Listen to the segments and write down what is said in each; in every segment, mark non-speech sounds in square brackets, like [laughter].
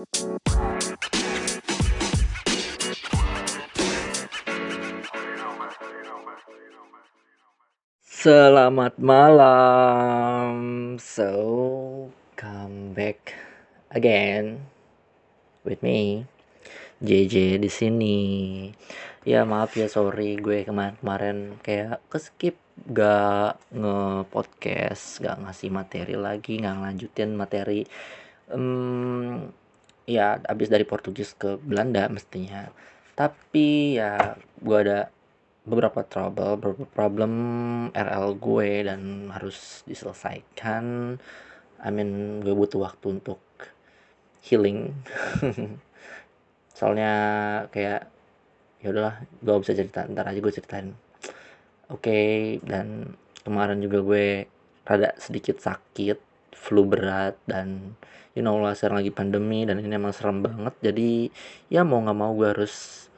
Selamat malam. So, come back again with me. JJ di sini. Ya maaf ya sorry gue kemarin-kemarin kayak keskip gak nge-podcast, gak ngasih materi lagi, gak ngelanjutin materi um, ya abis dari Portugis ke Belanda mestinya. Tapi ya gue ada beberapa trouble, beberapa problem RL gue dan harus diselesaikan. I mean, gue butuh waktu untuk healing. [laughs] Soalnya kayak ya udahlah, gue bisa cerita ntar aja gue ceritain. Oke, okay, dan kemarin juga gue rada sedikit sakit, flu berat dan you know lah sekarang lagi pandemi dan ini emang serem banget. Jadi ya mau nggak mau gue harus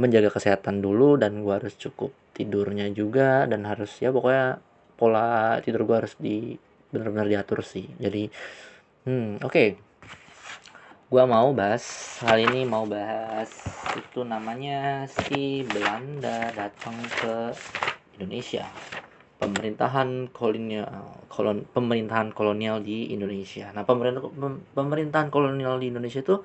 menjaga kesehatan dulu dan gue harus cukup tidurnya juga dan harus ya pokoknya pola tidur gue harus di benar-benar diatur sih jadi hmm oke okay. gue mau bahas hal ini mau bahas itu namanya si Belanda datang ke Indonesia pemerintahan kolonial kolon pemerintahan kolonial di Indonesia. Nah pemerintahan pemerintahan kolonial di Indonesia itu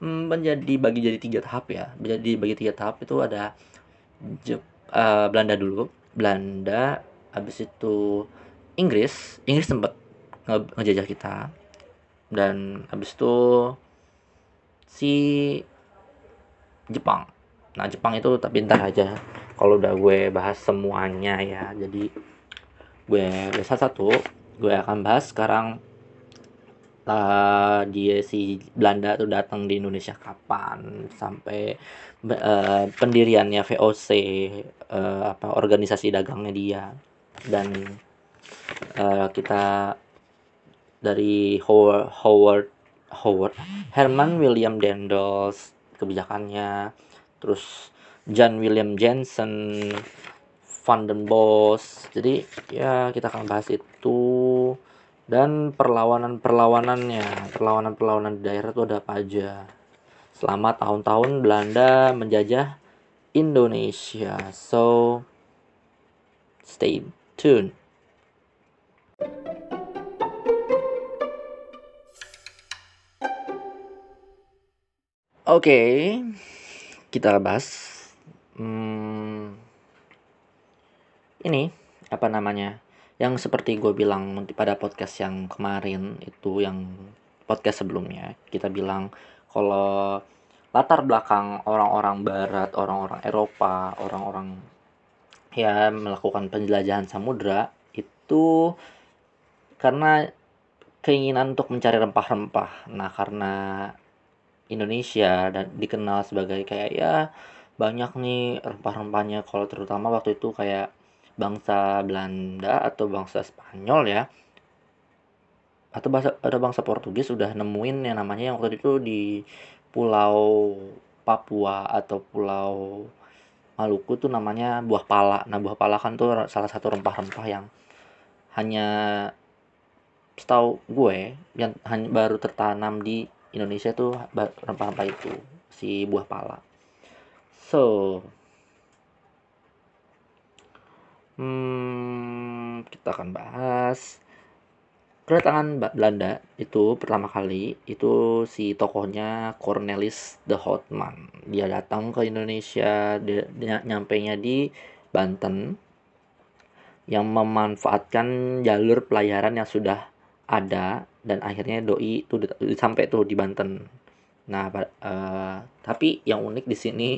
Hmm, menjadi bagi jadi tiga tahap ya. Menjadi bagi tiga tahap itu ada Jep, uh, Belanda dulu Belanda habis itu Inggris. Inggris sempat nge ngejajah kita. Dan habis itu si Jepang. Nah Jepang itu tapi ntar aja kalau udah gue bahas semuanya ya jadi gue biasa satu gue akan bahas sekarang uh, dia si Belanda tuh datang di Indonesia kapan sampai uh, pendiriannya VOC uh, apa organisasi dagangnya dia. Dan uh, kita dari Howard Howard Howard Herman William Dendels kebijakannya terus John William Jensen Van den Bos jadi ya kita akan bahas itu. Dan perlawanan-perlawanannya. Perlawanan-perlawanan di daerah itu ada apa aja? Selama tahun-tahun Belanda menjajah Indonesia. So stay tuned. Oke, okay, kita bahas hmm, ini apa namanya? yang seperti gue bilang pada podcast yang kemarin itu yang podcast sebelumnya kita bilang kalau latar belakang orang-orang barat orang-orang Eropa orang-orang ya melakukan penjelajahan samudra itu karena keinginan untuk mencari rempah-rempah nah karena Indonesia dan dikenal sebagai kayak ya banyak nih rempah-rempahnya kalau terutama waktu itu kayak bangsa Belanda atau bangsa Spanyol ya atau bahasa ada bangsa Portugis sudah nemuin yang namanya yang waktu itu di Pulau Papua atau Pulau Maluku tuh namanya buah pala. Nah, buah pala kan tuh salah satu rempah-rempah yang hanya setahu gue yang hanya baru tertanam di Indonesia tuh rempah-rempah itu si buah pala. So, Hmm, kita akan bahas kedatangan Belanda itu pertama kali itu si tokohnya Cornelis de Houtman. Dia datang ke Indonesia, dia, dia nyampe nya di Banten yang memanfaatkan jalur pelayaran yang sudah ada dan akhirnya doi itu sampai tuh di Banten. Nah, uh, tapi yang unik di sini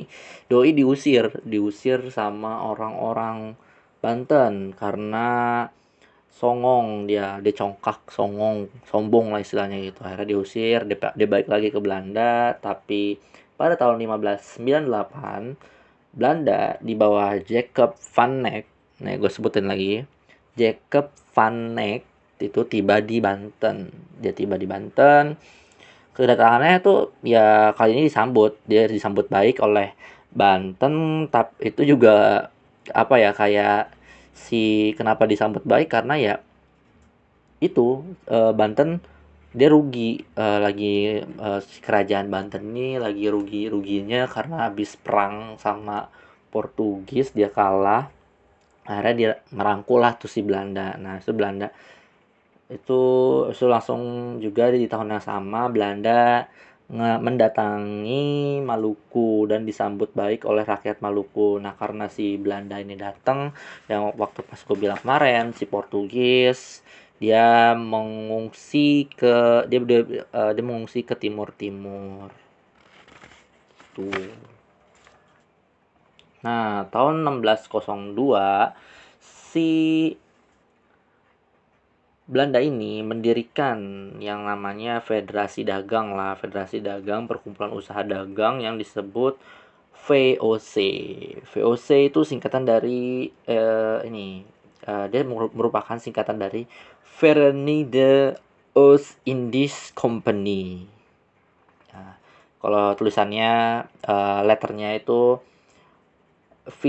doi diusir, diusir sama orang-orang Banten karena songong dia dia congkak songong sombong lah istilahnya gitu. Akhirnya diusir dia, dia balik lagi ke Belanda tapi pada tahun 1598 Belanda di bawah Jacob van Neck nih gue sebutin lagi Jacob van Neck itu tiba di Banten. Dia tiba di Banten kedatangannya tuh ya kali ini disambut. Dia disambut baik oleh Banten tapi itu juga apa ya kayak si kenapa disambut baik? Karena ya itu e, Banten dia rugi uh, lagi uh, kerajaan Banten ini lagi rugi ruginya karena habis perang sama Portugis dia kalah. Akhirnya dia merangkul lah tuh si Belanda. Nah itu Belanda itu itu langsung juga di tahun yang sama Belanda mendatangi Maluku dan disambut baik oleh rakyat Maluku. Nah, karena si Belanda ini datang, yang waktu pas gue bilang kemarin, si Portugis dia mengungsi ke dia dia, uh, dia mengungsi ke timur timur tuh nah tahun 1602 si Belanda ini mendirikan yang namanya Federasi Dagang lah. Federasi Dagang Perkumpulan Usaha Dagang yang disebut VOC VOC itu singkatan dari uh, ini uh, dia merupakan singkatan dari Verenigde Oost Indies Company. Nah, kalau tulisannya uh, letternya itu V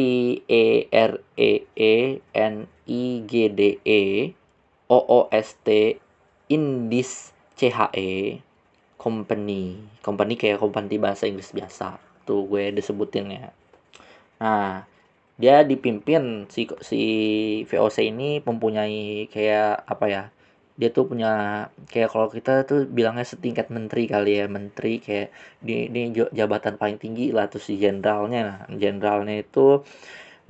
E R E E N I G D E O O S T Indies C H E Company. Company kayak company bahasa Inggris biasa. Tuh gue disebutin ya. Nah, dia dipimpin si si VOC ini mempunyai kayak apa ya dia tuh punya kayak kalau kita tuh bilangnya setingkat menteri kali ya menteri kayak di ini jabatan paling tinggi lah tuh si jenderalnya nah jenderalnya itu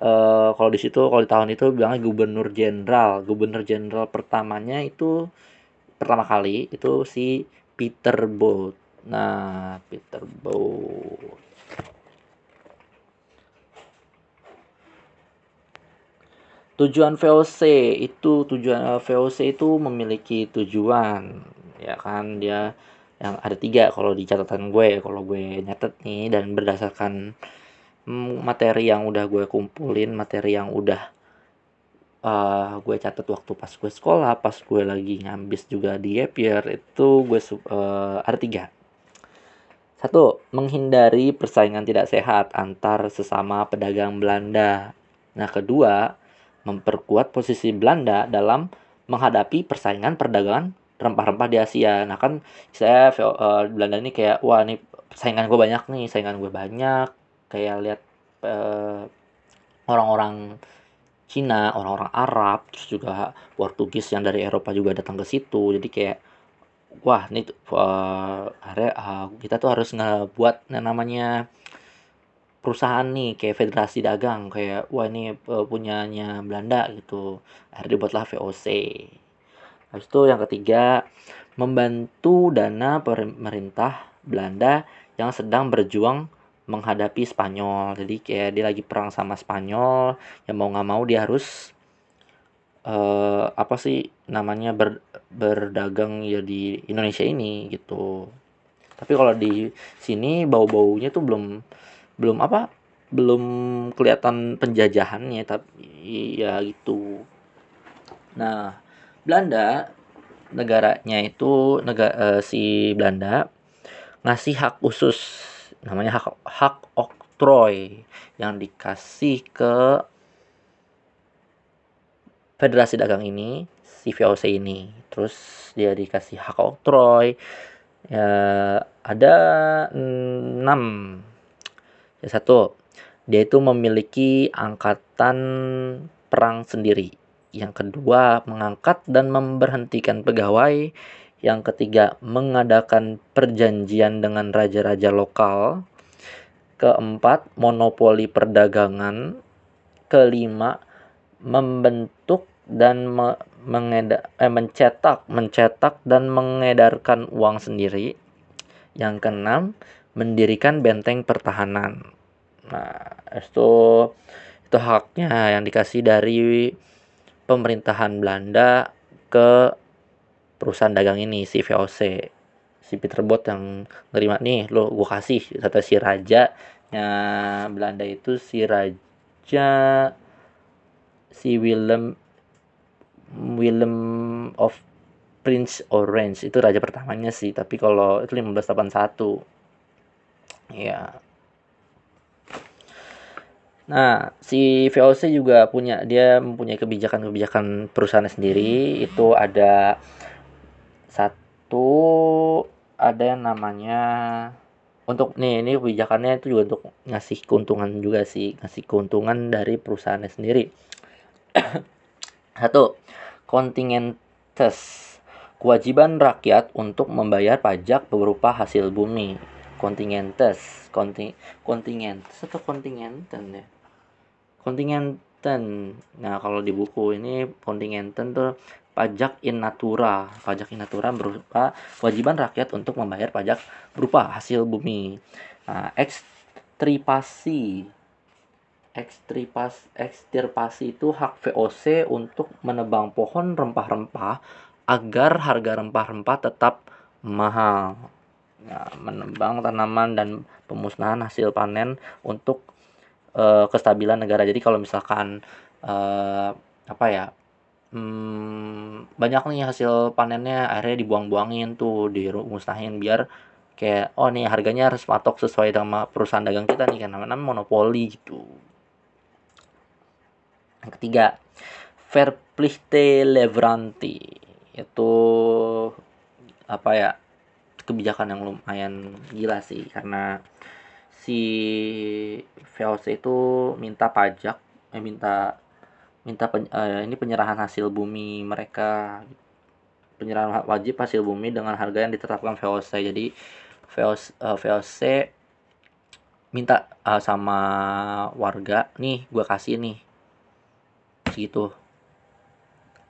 uh, kalau di situ kalau di tahun itu bilangnya gubernur jenderal. Gubernur jenderal pertamanya itu pertama kali itu si Peter Boat nah Peter Boat tujuan VOC itu tujuan eh, VOC itu memiliki tujuan. Ya kan dia yang ada tiga kalau di catatan gue. Kalau gue nyatet nih dan berdasarkan materi yang udah gue kumpulin materi yang udah uh, gue catat waktu pas gue sekolah pas gue lagi ngambis juga di year itu gue uh, ada tiga satu menghindari persaingan tidak sehat antar sesama pedagang Belanda nah kedua memperkuat posisi Belanda dalam menghadapi persaingan perdagangan rempah-rempah di Asia. Nah kan saya uh, Belanda ini kayak wah nih saingan gue banyak nih, saingan gue banyak. Kayak lihat uh, orang-orang Cina, orang-orang Arab, terus juga Portugis yang dari Eropa juga datang ke situ. Jadi kayak wah area uh, kita tuh harus ngebuat yang namanya perusahaan nih kayak federasi dagang. Kayak wah ini uh, punyanya Belanda gitu. Akhirnya dibuatlah VOC habis itu yang ketiga membantu dana pemerintah Belanda yang sedang berjuang menghadapi Spanyol. Jadi kayak dia lagi perang sama Spanyol yang mau nggak mau dia harus uh, apa sih namanya ber, berdagang ya di Indonesia ini gitu. Tapi kalau di sini bau-baunya tuh belum belum apa belum kelihatan penjajahannya tapi ya gitu. Nah Belanda negaranya itu negara uh, si Belanda ngasih hak khusus namanya hak hak oktroy yang dikasih ke Federasi Dagang ini si ini terus dia dikasih hak oktroy ya ada enam yang satu, dia itu memiliki angkatan perang sendiri. Yang kedua, mengangkat dan memberhentikan pegawai. Yang ketiga, mengadakan perjanjian dengan raja-raja lokal. Keempat, monopoli perdagangan. Kelima, membentuk dan me eh, mencetak, mencetak dan mengedarkan uang sendiri. Yang keenam, mendirikan benteng pertahanan. Nah, itu itu haknya yang dikasih dari pemerintahan Belanda ke perusahaan dagang ini si VOC si Peter Bot yang nerima nih lo gue kasih kata si raja nya Belanda itu. Si raja si Willem Willem of Prince Orange. Itu raja pertamanya sih tapi kalau itu 1581 ya Nah, si VOC juga punya dia mempunyai kebijakan-kebijakan perusahaan sendiri. Itu ada itu ada yang namanya untuk nih ini kebijakannya itu juga untuk ngasih keuntungan juga sih ngasih keuntungan dari perusahaannya sendiri. [clears throat] Satu kontingentes kewajiban rakyat untuk membayar pajak berupa hasil bumi. Kontingentes konting kontingentes atau kontingenten ya? Kontingenten. Nah kalau di buku ini kontingenten tuh pajak in natura. Pajak in natura berupa kewajiban rakyat untuk membayar pajak berupa hasil bumi. Nah, ekstripasi ekstripas ekstirpasi itu hak VOC untuk menebang pohon rempah-rempah agar harga rempah-rempah tetap mahal. Nah, menebang tanaman dan pemusnahan hasil panen untuk uh, kestabilan negara. Jadi kalau misalkan uh, apa ya hmm, banyak nih hasil panennya akhirnya dibuang-buangin tuh dimusnahin biar kayak oh nih harganya harus patok sesuai sama perusahaan dagang kita nih karena namanya monopoli gitu. Yang ketiga verplichte leveranti itu apa ya kebijakan yang lumayan gila sih karena si VOC itu minta pajak eh, minta minta pen, uh, ini penyerahan hasil bumi mereka. Penyerahan wajib hasil bumi dengan harga yang ditetapkan VOC jadi VOC, uh, VOC minta uh, sama warga nih gue kasih nih. Segitu.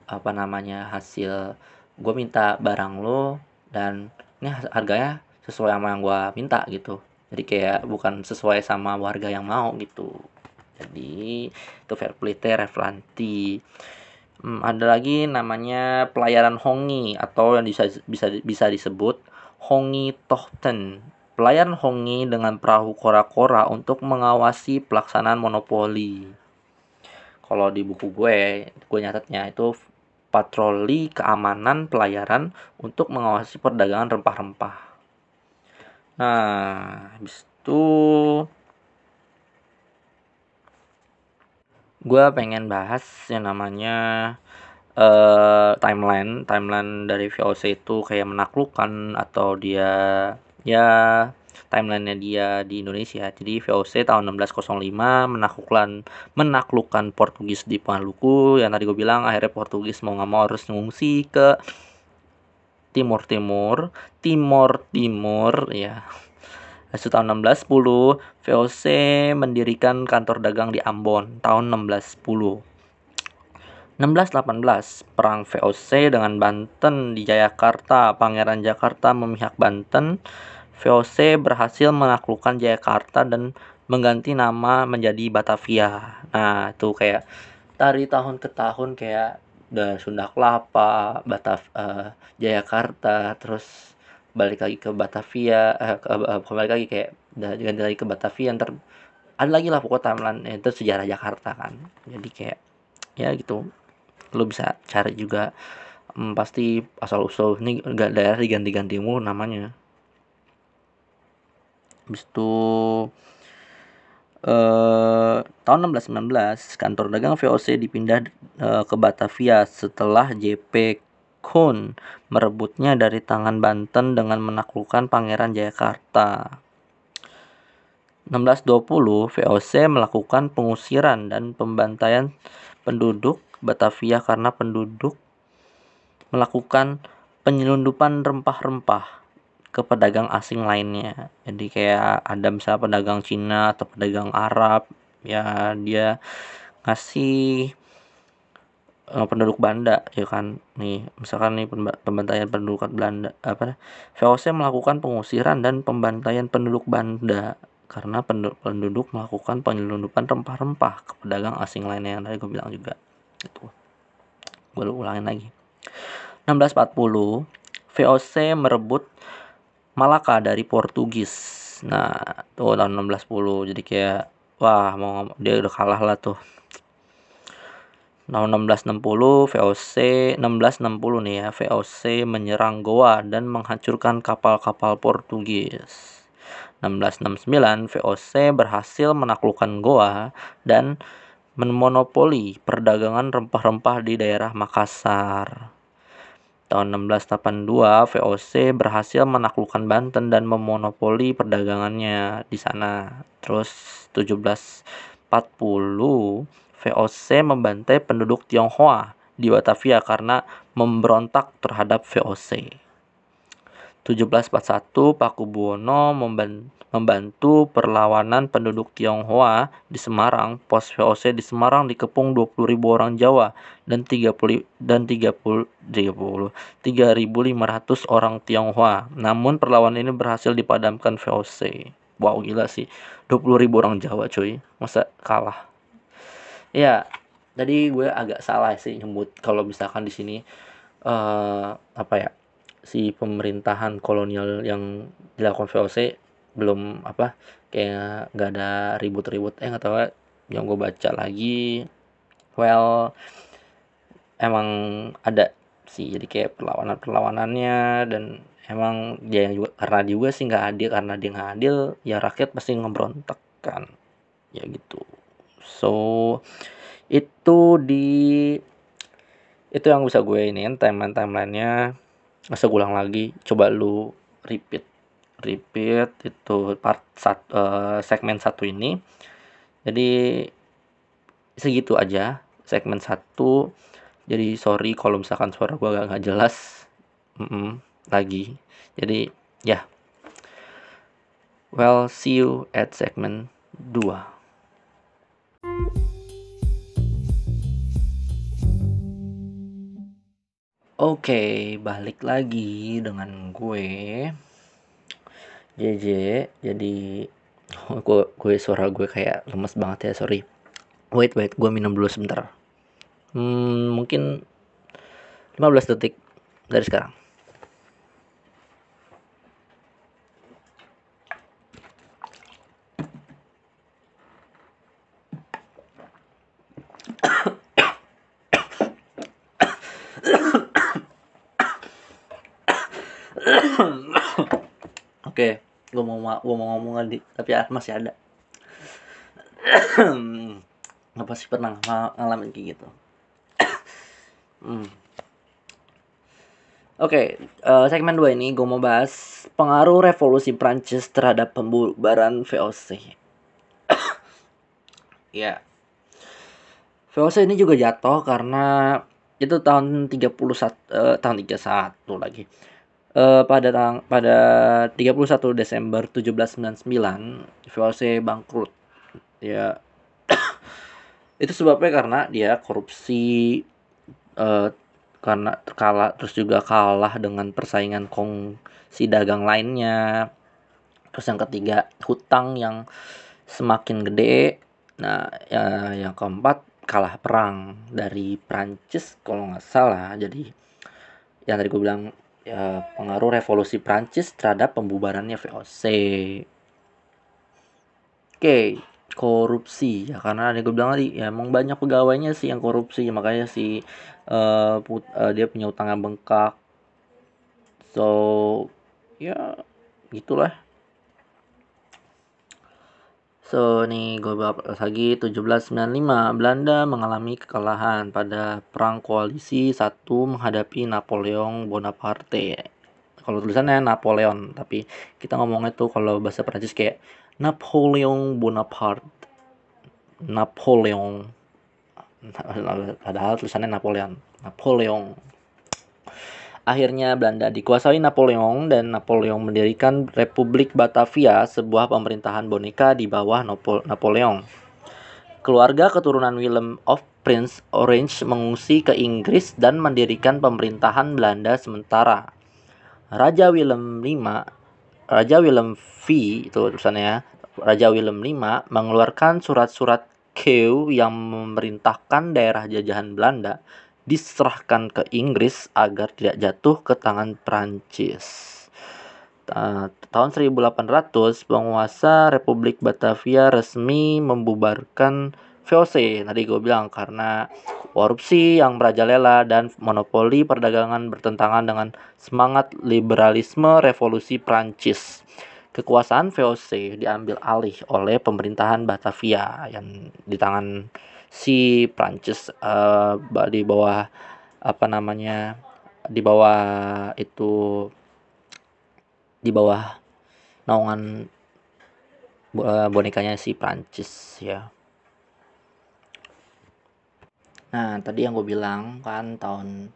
Apa namanya hasil gue minta barang lo dan ini harganya sesuai sama yang gue minta gitu. Jadi kayak bukan sesuai sama warga yang mau gitu jadi itu fair play reflanti hmm, ada lagi namanya pelayaran hongi atau yang bisa bisa bisa disebut hongi tohten pelayaran hongi dengan perahu kora-kora untuk mengawasi pelaksanaan monopoli. Kalau di buku gue gue nyatetnya itu patroli keamanan pelayaran untuk mengawasi perdagangan rempah-rempah. Nah habis itu gue pengen bahas yang namanya uh, timeline. Timeline dari VOC itu kayak menaklukkan atau dia ya timelinenya dia di Indonesia. Jadi VOC tahun 1605 menaklukkan menaklukkan Portugis di Maluku yang tadi gue bilang akhirnya Portugis mau nggak mau harus ngungsi ke Timur Timur Timur Timur ya Hasil tahun 1610, VOC mendirikan kantor dagang di Ambon tahun 1610. 1618, perang VOC dengan Banten di Jayakarta, Pangeran Jakarta memihak Banten. VOC berhasil menaklukkan Jayakarta dan mengganti nama menjadi Batavia. Nah, itu kayak dari tahun ke tahun kayak udah Sunda Kelapa, Batav uh, Jayakarta, terus balik lagi ke Batavia eh, ke, uh, balik lagi kayak ganti lagi ke Batavia ntar ada lagi lah pokok timeline eh, itu sejarah Jakarta kan. Jadi kayak ya gitu. Lo bisa cari juga. Hmm, pasti asal usul ini daerah diganti-ganti mulu namanya. Habis itu eh, tahun 1619 kantor dagang VOC dipindah eh, ke Batavia. Setelah JP Kun merebutnya dari tangan Banten dengan menaklukkan Pangeran Jayakarta. 1620, VOC melakukan pengusiran dan pembantaian penduduk Batavia karena penduduk melakukan penyelundupan rempah-rempah ke pedagang asing lainnya. Jadi kayak ada misalnya pedagang Cina atau pedagang Arab, ya dia ngasih uh, penduduk Banda ya kan? Nih misalkan nih pembantaian penduduk Belanda apa VOC melakukan pengusiran dan pembantaian penduduk Banda karena penduduk melakukan penyelundupan rempah-rempah ke pedagang asing lainnya yang tadi gue bilang juga. Itu gue ulangin lagi. 1640 VOC merebut Malaka dari Portugis. Nah tuh tahun 1610 jadi kayak wah mau dia udah kalah lah tuh tahun 1660 VOC 1660 nih ya. VOC menyerang Goa dan menghancurkan kapal-kapal Portugis. 1669 VOC berhasil menaklukkan Goa dan memonopoli perdagangan rempah-rempah di daerah Makassar. Tahun 1682 VOC berhasil menaklukkan Banten dan memonopoli perdagangannya di sana. Terus 1740 VOC membantai penduduk Tionghoa di Batavia karena memberontak terhadap VOC. 1741 Pakubuwono membantu perlawanan penduduk Tionghoa di Semarang. Pos VOC di Semarang dikepung 20.000 orang Jawa dan 30 dan 30 30 3.500 orang Tionghoa. Namun perlawanan ini berhasil dipadamkan VOC. Wow gila sih. 20.000 orang Jawa cuy. Masa kalah. Ya, tadi gue agak salah sih nyebut kalau misalkan di sini uh, apa ya? si pemerintahan kolonial yang dilakukan VOC belum apa kayak nggak ada ribut-ribut. Eh nggak tahu ya, yang gue baca lagi well emang ada sih. Jadi kayak perlawanan perlawanannya dan emang dia yang juga karena juga sih nggak adil. Karena dia nggak adil ya rakyat pasti ngebrontak kan. Ya gitu so itu di itu yang bisa gue ini timeline timelinenya. Masa ulang lagi coba lu repeat repeat itu part sat, uh, segmen satu ini. Jadi segitu aja segmen satu. Jadi sorry kalau misalkan suara gua gak, gak jelas. Mm -mm, lagi. Jadi ya. Yeah. well see you at segmen 2 Oke, balik lagi dengan gue JJ. Jadi [laughs] gue, gue suara gue kayak lemes banget ya, sorry. Wait, wait, gue minum dulu sebentar. Hmm, mungkin 15 detik dari sekarang. Gue mau ngomong lagi, tapi masih ada. [coughs] Apa sih pernah ngalamin kayak gitu? [coughs] hmm. Oke, okay, uh, eh, segmen 2 ini gue mau bahas pengaruh revolusi Prancis terhadap pembubaran VOC. [coughs] ya. yeah. VOC ini juga jatuh karena itu tahun 31 uh, tahun 31 lagi uh, pada tang pada 31 Desember 1799 VOC bangkrut. Ya. [coughs] Itu sebabnya karena dia korupsi uh, karena kalah terus juga kalah dengan persaingan kongsi dagang lainnya. Terus yang ketiga hutang yang semakin gede. Nah ya yang keempat kalah perang dari Prancis kalau nggak salah. Jadi yang tadi gue bilang ya, pengaruh revolusi Prancis terhadap pembubarannya VOC. Oke, korupsi ya karena ada gue bilang tadi ya emang banyak pegawainya sih yang korupsi makanya si uh, put, uh, dia punya utang yang bengkak. So ya gitulah So, nih gue bahas lagi 1795 Belanda mengalami kekalahan pada perang koalisi satu menghadapi Napoleon Bonaparte. Kalau tulisannya Napoleon, tapi kita ngomongnya tuh kalau bahasa Prancis kayak Napoleon Bonaparte. Napoleon. Padahal tulisannya Napoleon. Napoleon Akhirnya Belanda dikuasai Napoleon dan Napoleon mendirikan Republik Batavia, sebuah pemerintahan boneka di bawah Napoleon. Keluarga keturunan Willem of Prince Orange mengungsi ke Inggris dan mendirikan pemerintahan Belanda sementara. Raja Willem V, Raja Willem V itu tulisannya, Raja Willem V mengeluarkan surat-surat Kew yang memerintahkan daerah jajahan Belanda diserahkan ke Inggris agar tidak jatuh ke tangan Prancis. tahun 1800 penguasa Republik Batavia resmi membubarkan VOC tadi gue bilang karena korupsi yang merajalela dan monopoli perdagangan bertentangan dengan semangat liberalisme revolusi Prancis. Kekuasaan VOC diambil alih oleh pemerintahan Batavia yang di tangan si Prancis uh, di bawah apa namanya di bawah itu di bawah naungan eh, bonekanya si Prancis ya. Nah tadi yang gue bilang kan tahun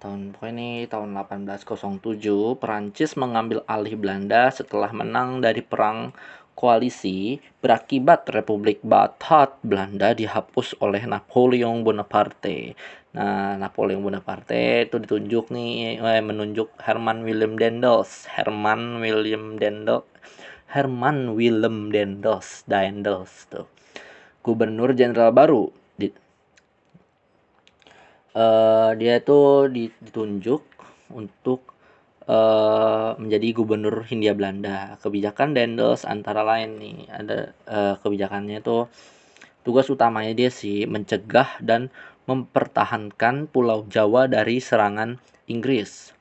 tahun pokoknya ini tahun 1807 Perancis mengambil alih Belanda setelah menang dari perang koalisi berakibat Republik Batat Belanda dihapus oleh Napoleon Bonaparte. Nah, Napoleon Bonaparte itu ditunjuk nih eh, menunjuk Herman Willem Dendels, Herman William Dendels, Herman Willem Dendels, Dendels tuh. Gubernur Jenderal baru uh, dia itu ditunjuk untuk uh, menjadi gubernur Hindia Belanda. Kebijakan Dendels antara lain nih ada uh, kebijakannya itu tugas utamanya dia sih mencegah dan mempertahankan Pulau Jawa dari serangan Inggris.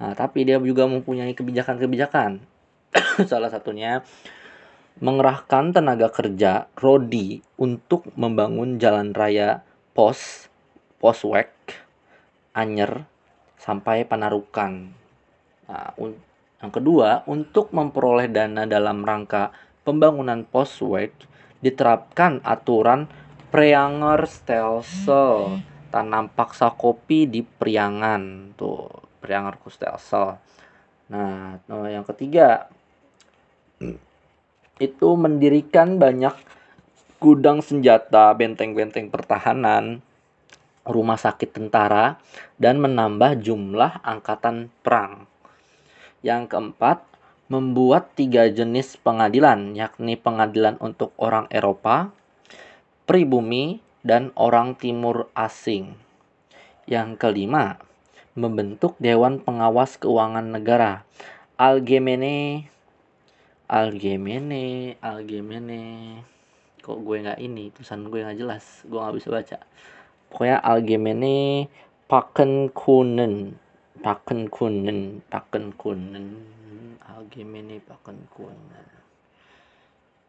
Nah, tapi dia juga mempunyai kebijakan-kebijakan. [coughs] Salah satunya mengerahkan tenaga kerja Rodi untuk membangun jalan raya pos Poswek, Anyer, sampai Panarukan. Nah, yang kedua, untuk memperoleh dana dalam rangka pembangunan Poswek, diterapkan aturan Preanger Stelsel tanam paksa kopi di Priangan. Tuh Preanger Stelsel nah yang ketiga [clears throat] itu mendirikan banyak gudang senjata benteng-benteng pertahanan rumah sakit tentara, dan menambah jumlah angkatan perang. Yang keempat, membuat tiga jenis pengadilan, yakni pengadilan untuk orang Eropa, pribumi, dan orang timur asing. Yang kelima, membentuk Dewan Pengawas Keuangan Negara, Algemene, Algemene, Algemene, kok gue nggak ini, tulisan gue nggak jelas, gue nggak bisa baca. Pokoknya Allgemeine Pakenkunen Pakenkunen Pakenkunen Allgemeine Pakenkunen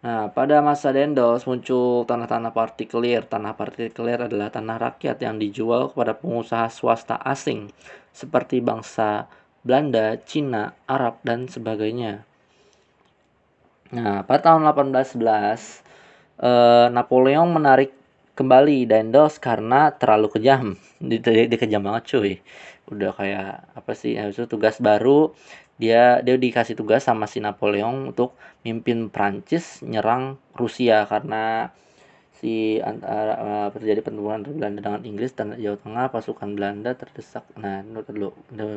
Nah, pada masa Dendels muncul tanah-tanah partikelir. Tanah partikelir adalah tanah rakyat yang dijual kepada pengusaha swasta asing seperti bangsa Belanda, Cina, Arab, dan sebagainya. Nah, pada tahun 1811, eh, Napoleon menarik kembali Dendels karena terlalu kejam [laughs] dia, dia kejam banget cuy udah kayak apa sih habis itu tugas baru dia dia dikasih tugas sama si Napoleon untuk mimpin Prancis nyerang Rusia karena si antara uh, terjadi pertempuran Belanda dengan Inggris dan Jawa Tengah pasukan Belanda terdesak. Nah itu dulu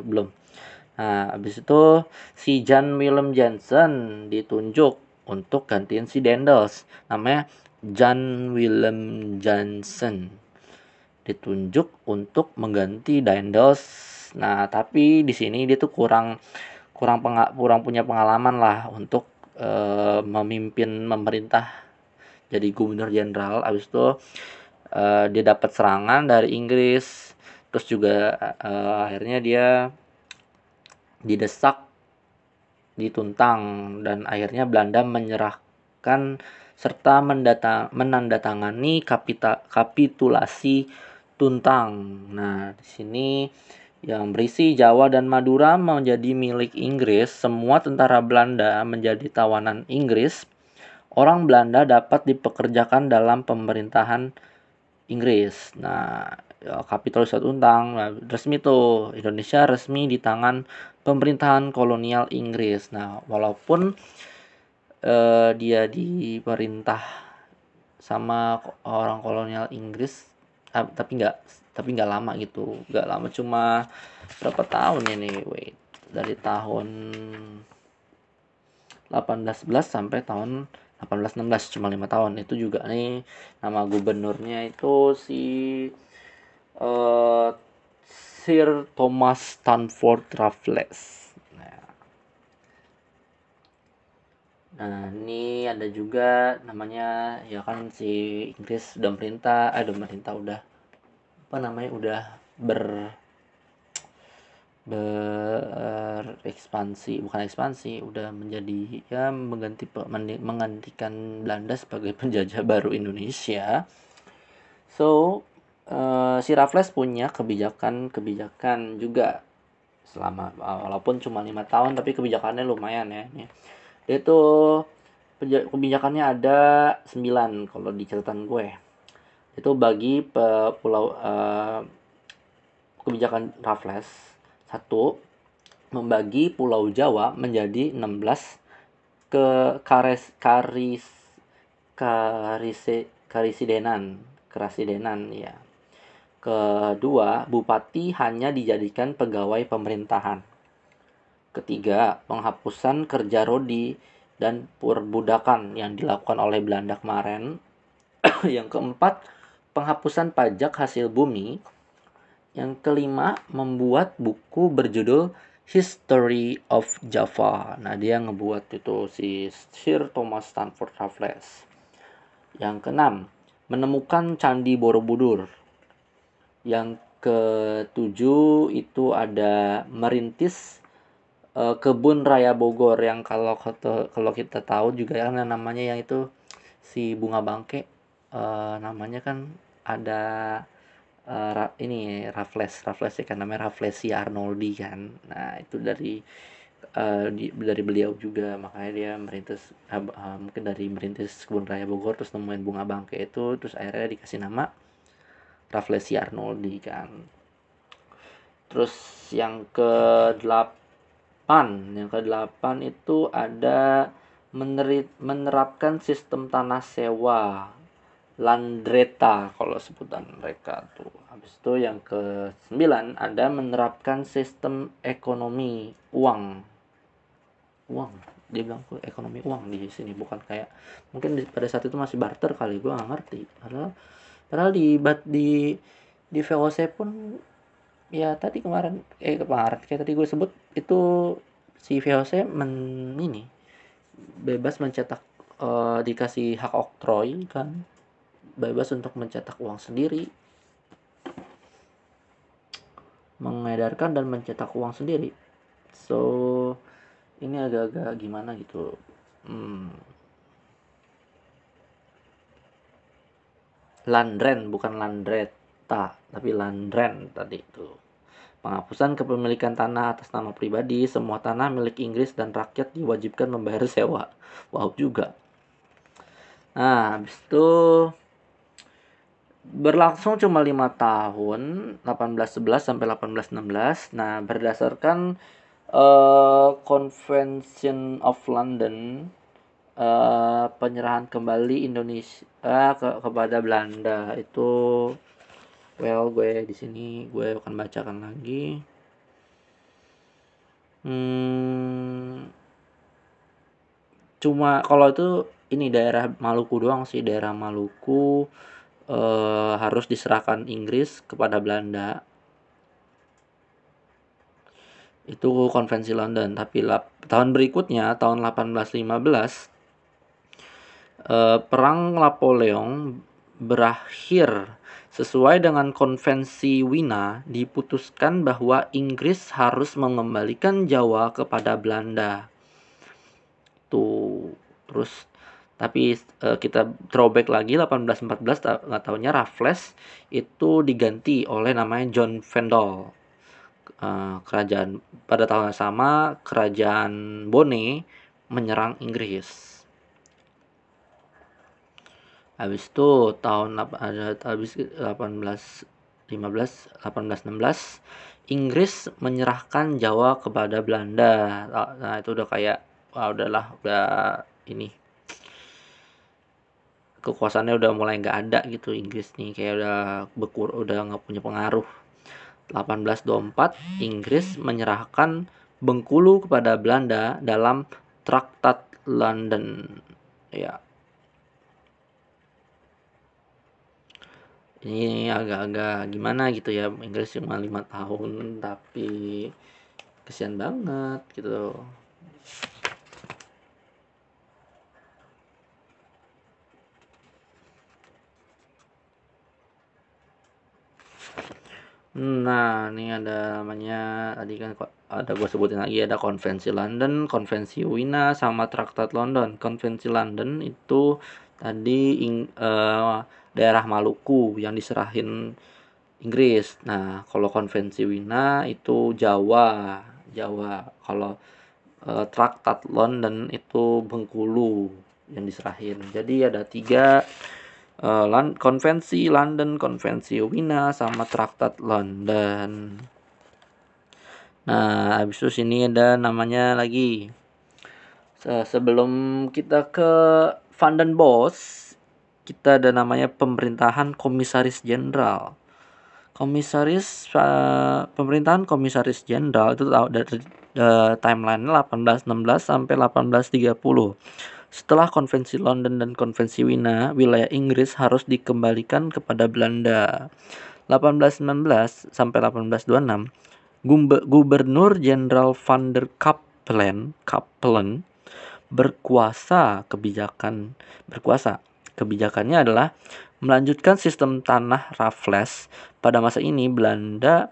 belum? Nah habis itu si Jan Willem Jensen ditunjuk untuk gantiin si Dendels namanya Jan Willem Jansen ditunjuk untuk mengganti Daendels. Nah, tapi di sini dia tuh kurang kurang penga, kurang punya pengalaman lah untuk e, memimpin pemerintah jadi gubernur jenderal. Abis itu e, dia dapat serangan dari Inggris, terus juga e, akhirnya dia didesak, dituntang dan akhirnya Belanda menyerahkan serta mendata, menandatangani kapita, kapitulasi Tuntang. Nah, di sini yang berisi Jawa dan Madura menjadi milik Inggris, semua tentara Belanda menjadi tawanan Inggris. Orang Belanda dapat dipekerjakan dalam pemerintahan Inggris. Nah, ya, Tuntang nah, resmi tuh Indonesia resmi di tangan pemerintahan kolonial Inggris. Nah, walaupun uh, dia diperintah sama orang kolonial Inggris tapi nggak tapi nggak lama gitu. Nggak lama cuma berapa tahun ini wait. Dari tahun 1811 sampai tahun 1816 cuma lima tahun. Itu juga nih nama gubernurnya itu si uh, Sir Thomas Stanford Raffles. Nah, ini ada juga namanya ya kan si Inggris udah merintah, eh udah merintah udah apa namanya udah ber berekspansi bukan ekspansi udah menjadi ya mengganti menggantikan Belanda sebagai [laughs] penjajah baru Indonesia. So uh, si Raffles punya kebijakan-kebijakan juga selama walaupun cuma lima tahun tapi kebijakannya lumayan ya dia itu kebijakannya ada 9 kalau di catatan gue itu bagi pe, pulau uh, kebijakan Raffles. Satu membagi Pulau Jawa menjadi 16 ke kares karis karise karisidenan kerasidenan ya. Kedua bupati hanya dijadikan pegawai pemerintahan. Ketiga penghapusan kerja rodi dan perbudakan yang dilakukan oleh Belanda kemarin. [coughs] yang keempat, penghapusan pajak hasil bumi. Yang kelima, membuat buku berjudul History of Java. Nah, dia ngebuat itu si Sir Thomas Stanford Raffles. Yang keenam, menemukan Candi Borobudur. Yang ketujuh itu ada merintis uh, kebun raya Bogor yang kalau kalau kita tahu juga ya namanya yang itu si bunga bangke uh, namanya kan ada uh, ini Raffles. Raffles ya kan namanya Rafflesi Arnoldi kan. Nah itu dari uh, di, dari beliau juga. Makanya dia merintis uh, uh, mungkin dari merintis kebun raya Bogor terus nemuin bunga bangke itu terus akhirnya dikasih nama Rafflesi Arnoldi kan. Terus yang ke delapan 8 yang ke-8 itu ada menerit, menerapkan sistem tanah sewa landreta kalau sebutan mereka tuh. Habis itu yang ke-9 ada menerapkan sistem ekonomi uang. Uang. Dia bilang ekonomi uang di sini bukan kayak mungkin pada saat itu masih barter kali gue nggak ngerti. Padahal padahal di di di VOC pun ya tadi kemarin eh kemarin kayak tadi gue sebut itu si VOC men ini bebas mencetak uh, dikasih hak oktroy kan bebas untuk mencetak uang sendiri mengedarkan dan mencetak uang sendiri so ini agak-agak gimana gitu hmm. Landren bukan Landreta tapi Landren tadi itu. Penghapusan kepemilikan tanah atas nama pribadi, semua tanah milik Inggris dan rakyat diwajibkan membayar sewa. Wow juga. Nah, habis itu berlangsung cuma lima tahun 1811 sampai 1816 nah berdasarkan uh, Convention of London uh, penyerahan kembali Indonesia uh, ke kepada Belanda itu well gue di sini gue akan bacakan lagi. Hmm, cuma kalau itu ini daerah Maluku doang sih daerah Maluku eh, harus diserahkan Inggris kepada Belanda. Itu konvensi London. Tapi lap, tahun berikutnya tahun 1815 eh, perang Napoleon berakhir. Sesuai dengan konvensi Wina, diputuskan bahwa Inggris harus mengembalikan Jawa kepada Belanda. Tuh, terus tapi uh, kita throwback lagi 1814 nggak tahunya Raffles itu diganti oleh namanya John Vendel. Uh, kerajaan pada tahun yang sama kerajaan Bone menyerang Inggris. Habis itu tahun ada habis 18 15 18 16 Inggris menyerahkan Jawa kepada Belanda. Nah itu udah kayak wah udahlah udah ini kekuasaannya udah mulai nggak ada gitu Inggris nih kayak udah bekur udah nggak punya pengaruh. 1824 Inggris menyerahkan Bengkulu kepada Belanda dalam Traktat London. Ya. Ini agak-agak gimana gitu ya Inggris cuma lima tahun tapi kesian banget gitu Nah, ini ada namanya tadi kan ada gue sebutin lagi ada konvensi London, konvensi Wina sama Traktat London. Konvensi London itu tadi uh, daerah Maluku yang diserahin Inggris. Nah, kalau konvensi Wina itu Jawa, Jawa. Kalau uh, Traktat London itu Bengkulu yang diserahin. Jadi ada tiga uh, konvensi London, konvensi Wina, sama Traktat London. Nah, habis itu sini ada namanya lagi. Sebelum kita ke Van den Bos, kita ada namanya pemerintahan komisaris jenderal komisaris uh, pemerintahan komisaris jenderal itu dari uh, timeline 1816 sampai 1830. Setelah konvensi London dan konvensi Wina, wilayah Inggris harus dikembalikan kepada Belanda. 1819 sampai 1826, Gubernur Jenderal van der Kapellen, Kapellen berkuasa kebijakan berkuasa. Kebijakannya adalah melanjutkan sistem tanah Raffles pada masa ini Belanda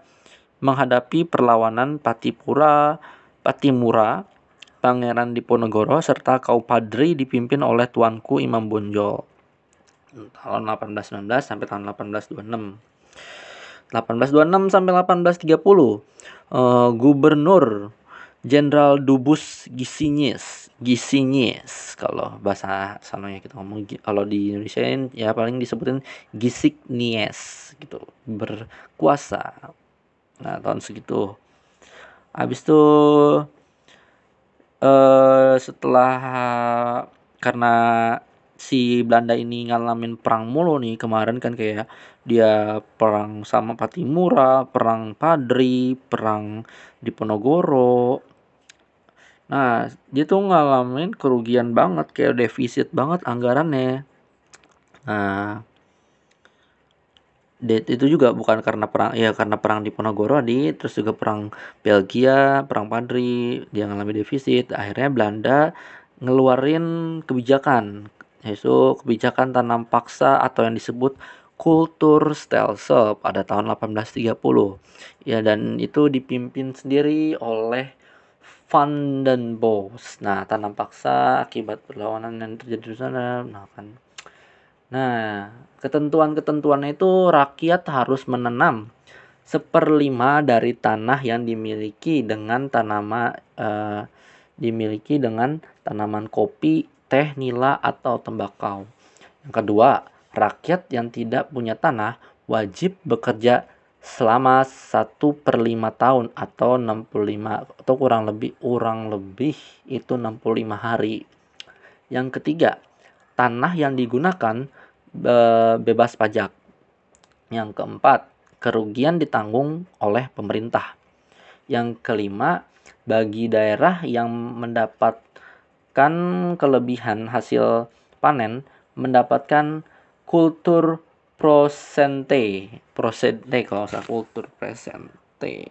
menghadapi perlawanan Patipura, Patimura, Pangeran Diponegoro serta kaum padri dipimpin oleh tuanku Imam Bonjol. Tahun 1819 sampai tahun 1826. 1826 sampai 1830 uh, Gubernur Jenderal Dubus Gisinyes Gisinyes kalau bahasa sanonya kita ngomong kalau di Indonesia ya paling disebutin Gisignies gitu berkuasa. Nah tahun segitu. Habis itu eh, setelah karena si Belanda ini ngalamin perang mulu nih kemarin kan kayak dia perang sama Patimura, perang Padri, perang Diponegoro, Nah, dia tuh ngalamin kerugian banget, kayak defisit banget anggarannya. Nah, itu juga bukan karena perang ya karena perang di Ponorogo di terus juga perang Belgia, perang Padri, dia ngalamin defisit. Akhirnya Belanda ngeluarin kebijakan yaitu kebijakan tanam paksa atau yang disebut kultur stelsel pada tahun 1830. Ya dan itu dipimpin sendiri oleh Van den Bos. Nah, tanam paksa akibat perlawanan yang terjadi di sana. Nah, kan. Nah, ketentuan-ketentuannya itu rakyat harus menanam seperlima dari tanah yang dimiliki dengan tanaman uh, dimiliki dengan tanaman kopi, teh, nila atau tembakau. Yang kedua, rakyat yang tidak punya tanah wajib bekerja selama satu per lima tahun atau 65 atau kurang lebih kurang lebih itu 65 hari. Yang ketiga, tanah yang digunakan bebas pajak. Yang keempat, kerugian ditanggung oleh pemerintah. Yang kelima, bagi daerah yang mendapatkan kelebihan hasil panen mendapatkan kultur prosente. Prosente kalau usah kultur presente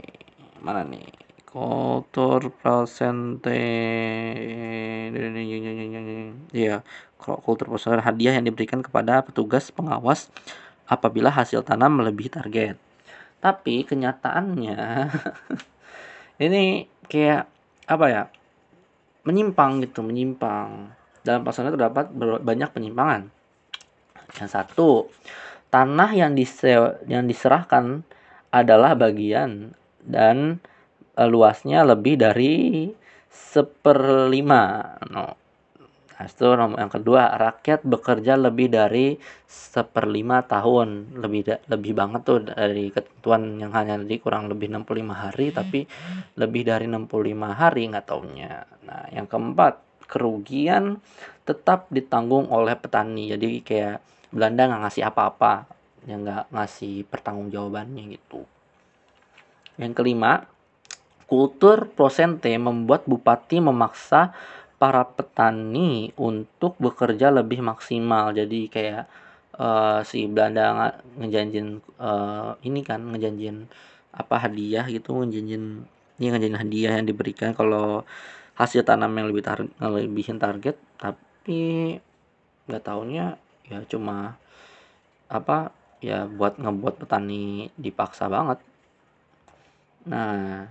mana nih? Kultur prosente. Ya kultur prosente hadiah yang diberikan kepada petugas pengawas apabila hasil tanam melebihi target tapi kenyataannya [laughs] ini kayak apa ya menyimpang gitu menyimpang dalam pasangan terdapat banyak penyimpangan yang satu tanah yang yang diserahkan adalah bagian dan e, luasnya lebih dari seperlima. No. Nah, itu nomor yang kedua, rakyat bekerja lebih dari seperlima tahun, lebih da, lebih banget tuh dari ketentuan yang hanya di kurang lebih 65 hari, tapi lebih dari 65 hari nggak taunya. Nah, yang keempat, kerugian tetap ditanggung oleh petani. Jadi kayak Belanda nggak ngasih apa-apa yang nggak ngasih pertanggungjawabannya gitu yang kelima kultur prosente membuat bupati memaksa para petani untuk bekerja lebih maksimal. Jadi kayak uh, si Belanda ngejanjin uh, ini kan ngejanjin apa hadiah gitu ngejanjin ini ngejanjin hadiah yang diberikan kalau hasil tanam yang lebih tar lebihin target. Tapi nggak taunya ya cuma apa ya buat ngebuat petani dipaksa banget. Nah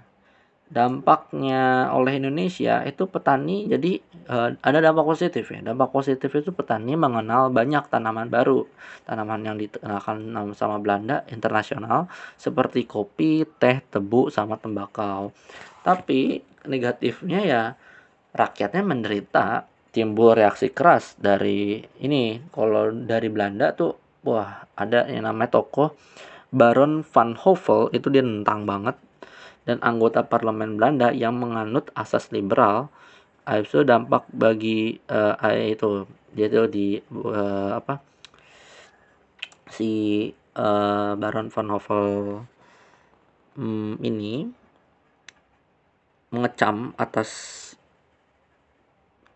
dampaknya oleh Indonesia itu petani jadi uh, ada dampak positif ya. Dampak positif itu petani mengenal banyak tanaman baru. Tanaman yang dikenalkan sama Belanda internasional seperti kopi teh tebu sama tembakau. Tapi negatifnya ya rakyatnya menderita timbul reaksi keras dari ini. Kalau dari Belanda tuh wah ada yang namanya tokoh Baron van Hovel itu dia nentang banget dan anggota parlemen Belanda yang menganut asas liberal itu dampak bagi uh, itu dia itu di uh, apa si uh, Baron von Hovel um, ini mengecam atas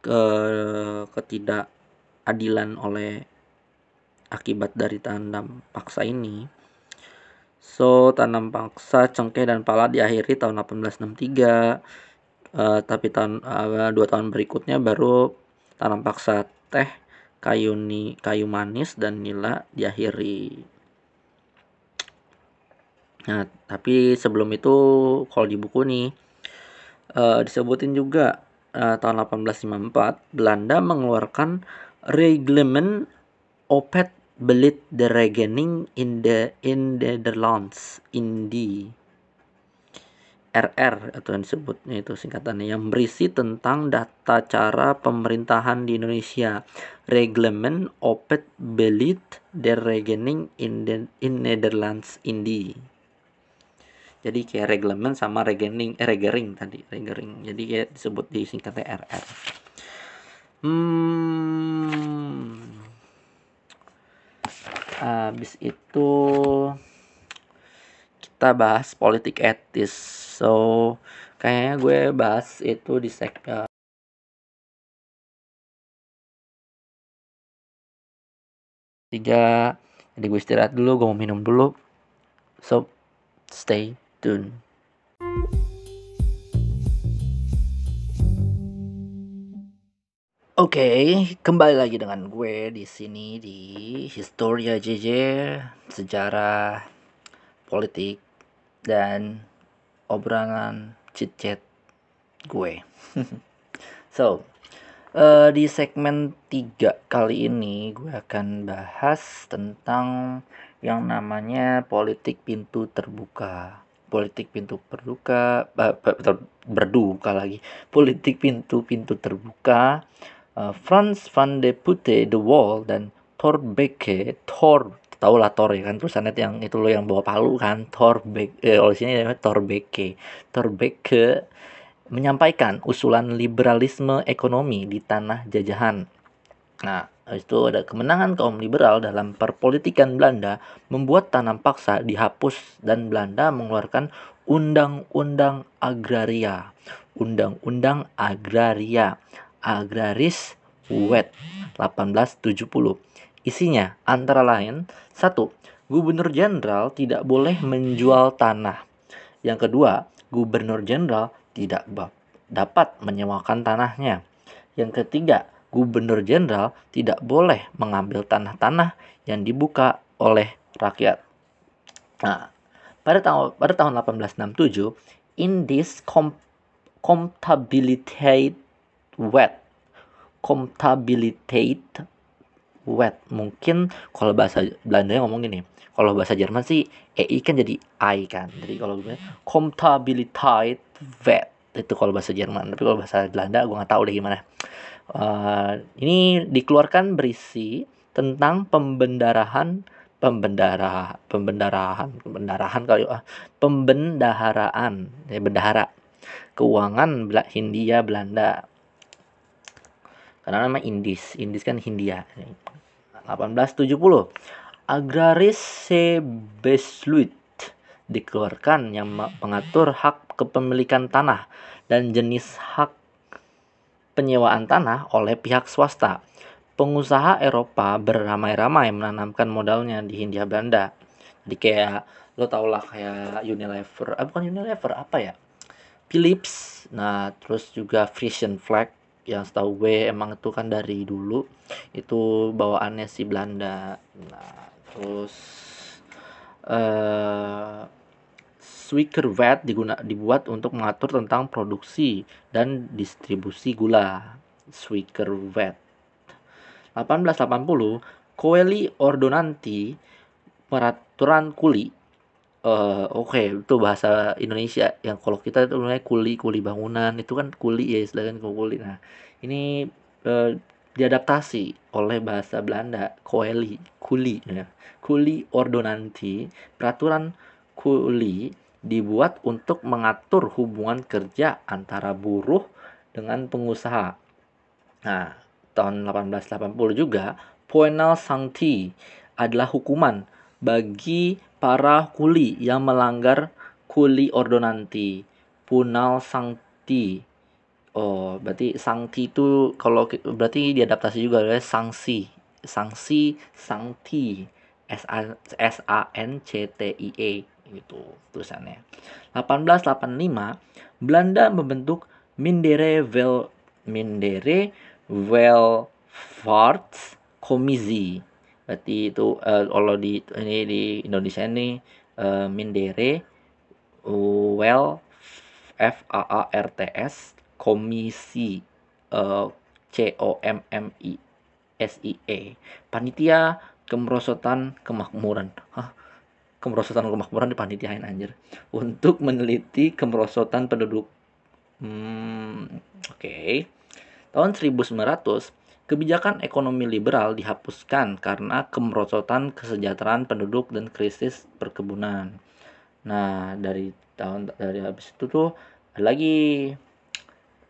ke ketidakadilan oleh akibat dari tandam paksa ini So, tanam paksa, cengkeh, dan pala diakhiri tahun 1863. Uh, eh, tapi tahun uh, dua tahun berikutnya baru tanam paksa teh, kayu ni, kayu manis dan nila diakhiri. Nah, tapi sebelum itu kalau di buku nih uh, disebutin juga uh, tahun 1854 Belanda mengeluarkan Reglement Opet belit de regening in the in the Netherlands di RR atau yang disebutnya itu singkatannya yang berisi tentang data cara pemerintahan di Indonesia. Reglement opet belit de regening in the in Netherlands Indi. Jadi kayak reglement sama regening eh regering tadi, regering. Jadi kayak disebut di singkatnya RR. Hmm, habis itu kita bahas politik etis. So kayaknya gue bahas itu di segmen tiga. Jadi gue istirahat dulu gue mau minum dulu. So stay tune Oke, okay, kembali lagi dengan gue di sini di Historia JJ, sejarah, politik, dan obrolan chit-chat gue. [laughs] so, uh, di segmen 3 kali ini gue akan bahas tentang yang namanya politik pintu terbuka. Politik pintu terbuka, berduka lagi. Politik pintu-pintu terbuka uh, Franz van de Putte The Wall dan Thorbecke Thor tau lah Thor ya kan itu yang itu lo yang bawa palu kan Thorbecke eh, oleh sini namanya Thorbecke Thorbecke menyampaikan usulan liberalisme ekonomi di tanah jajahan. Nah itu ada kemenangan kaum liberal dalam perpolitikan Belanda membuat tanam paksa dihapus dan Belanda mengeluarkan undang-undang agraria. Undang-undang agraria Agraris Wet 1870. Isinya antara lain satu, Gubernur Jenderal tidak boleh menjual tanah. Yang kedua, Gubernur Jenderal tidak dapat menyewakan tanahnya. Yang ketiga, Gubernur Jenderal tidak boleh mengambil tanah-tanah yang dibuka oleh rakyat. Nah, pada tahun pada tahun 1867, in this com comptabilitate wet. Comptabilitate wet. Mungkin kalau bahasa Belanda ngomong gini kalau bahasa Jerman sih EI kan jadi I kan. Jadi kalau gue comptabilitate wet. Itu kalau bahasa Jerman. Tapi kalau bahasa Belanda gue nggak tahu deh gimana. Uh, ini dikeluarkan berisi tentang pembendarahan pembendara pembendarahan pembendarahan kali ah pembendaharaan ya bendahara. Keuangan Hindia Belanda karena nama Indis. Indis kan Hindia. 1870 Agraris Sebesluit. Dikeluarkan yang mengatur hak kepemilikan tanah dan jenis hak penyewaan tanah oleh pihak swasta. Pengusaha Eropa beramai-ramai menanamkan modalnya di Hindia Belanda. Jadi kayak lo tau lah kayak Unilever, ah, bukan Unilever apa ya? Philips, nah terus juga Frisian Flag yang setahu gue emang itu kan dari dulu itu bawaannya si Belanda nah terus uh, Suikerwet diguna, dibuat untuk mengatur tentang produksi dan distribusi gula. Suikerwet. 1880, Coeli Ordonanti, peraturan kuli. Uh, Oke, itu bahasa Indonesia. Yang kalau kita itu namanya kuli, kuli bangunan. Itu kan kuli ya istilahnya kuli. Nah, ini uh, diadaptasi oleh bahasa Belanda, Coeli, kuli. Ya. Kuli Ordonanti, peraturan kuli dibuat untuk mengatur hubungan kerja antara buruh dengan pengusaha. Nah, tahun 1880 juga, Poenal Sancti adalah hukuman bagi para kuli yang melanggar kuli ordonanti. Punal Sancti. Oh, berarti Sancti itu kalau berarti diadaptasi juga oleh sanksi. Sanksi Sancti. S A S A N C T I E itu tulisannya. 1885 Belanda membentuk Mindere Vel Mindere Welvaartscommissie. Berarti itu uh, kalau di ini di Indonesia ini uh, Mindere Well F A A R T S Komisi uh, C O M M I S I E Panitia Kemerosotan Kemakmuran. Hah, kemerosotan kemakmuran dipanitiain anjir untuk meneliti kemerosotan penduduk. Hmm, oke. Okay. Tahun 1900, kebijakan ekonomi liberal dihapuskan karena kemerosotan kesejahteraan penduduk dan krisis perkebunan. Nah, dari tahun dari habis itu tuh lagi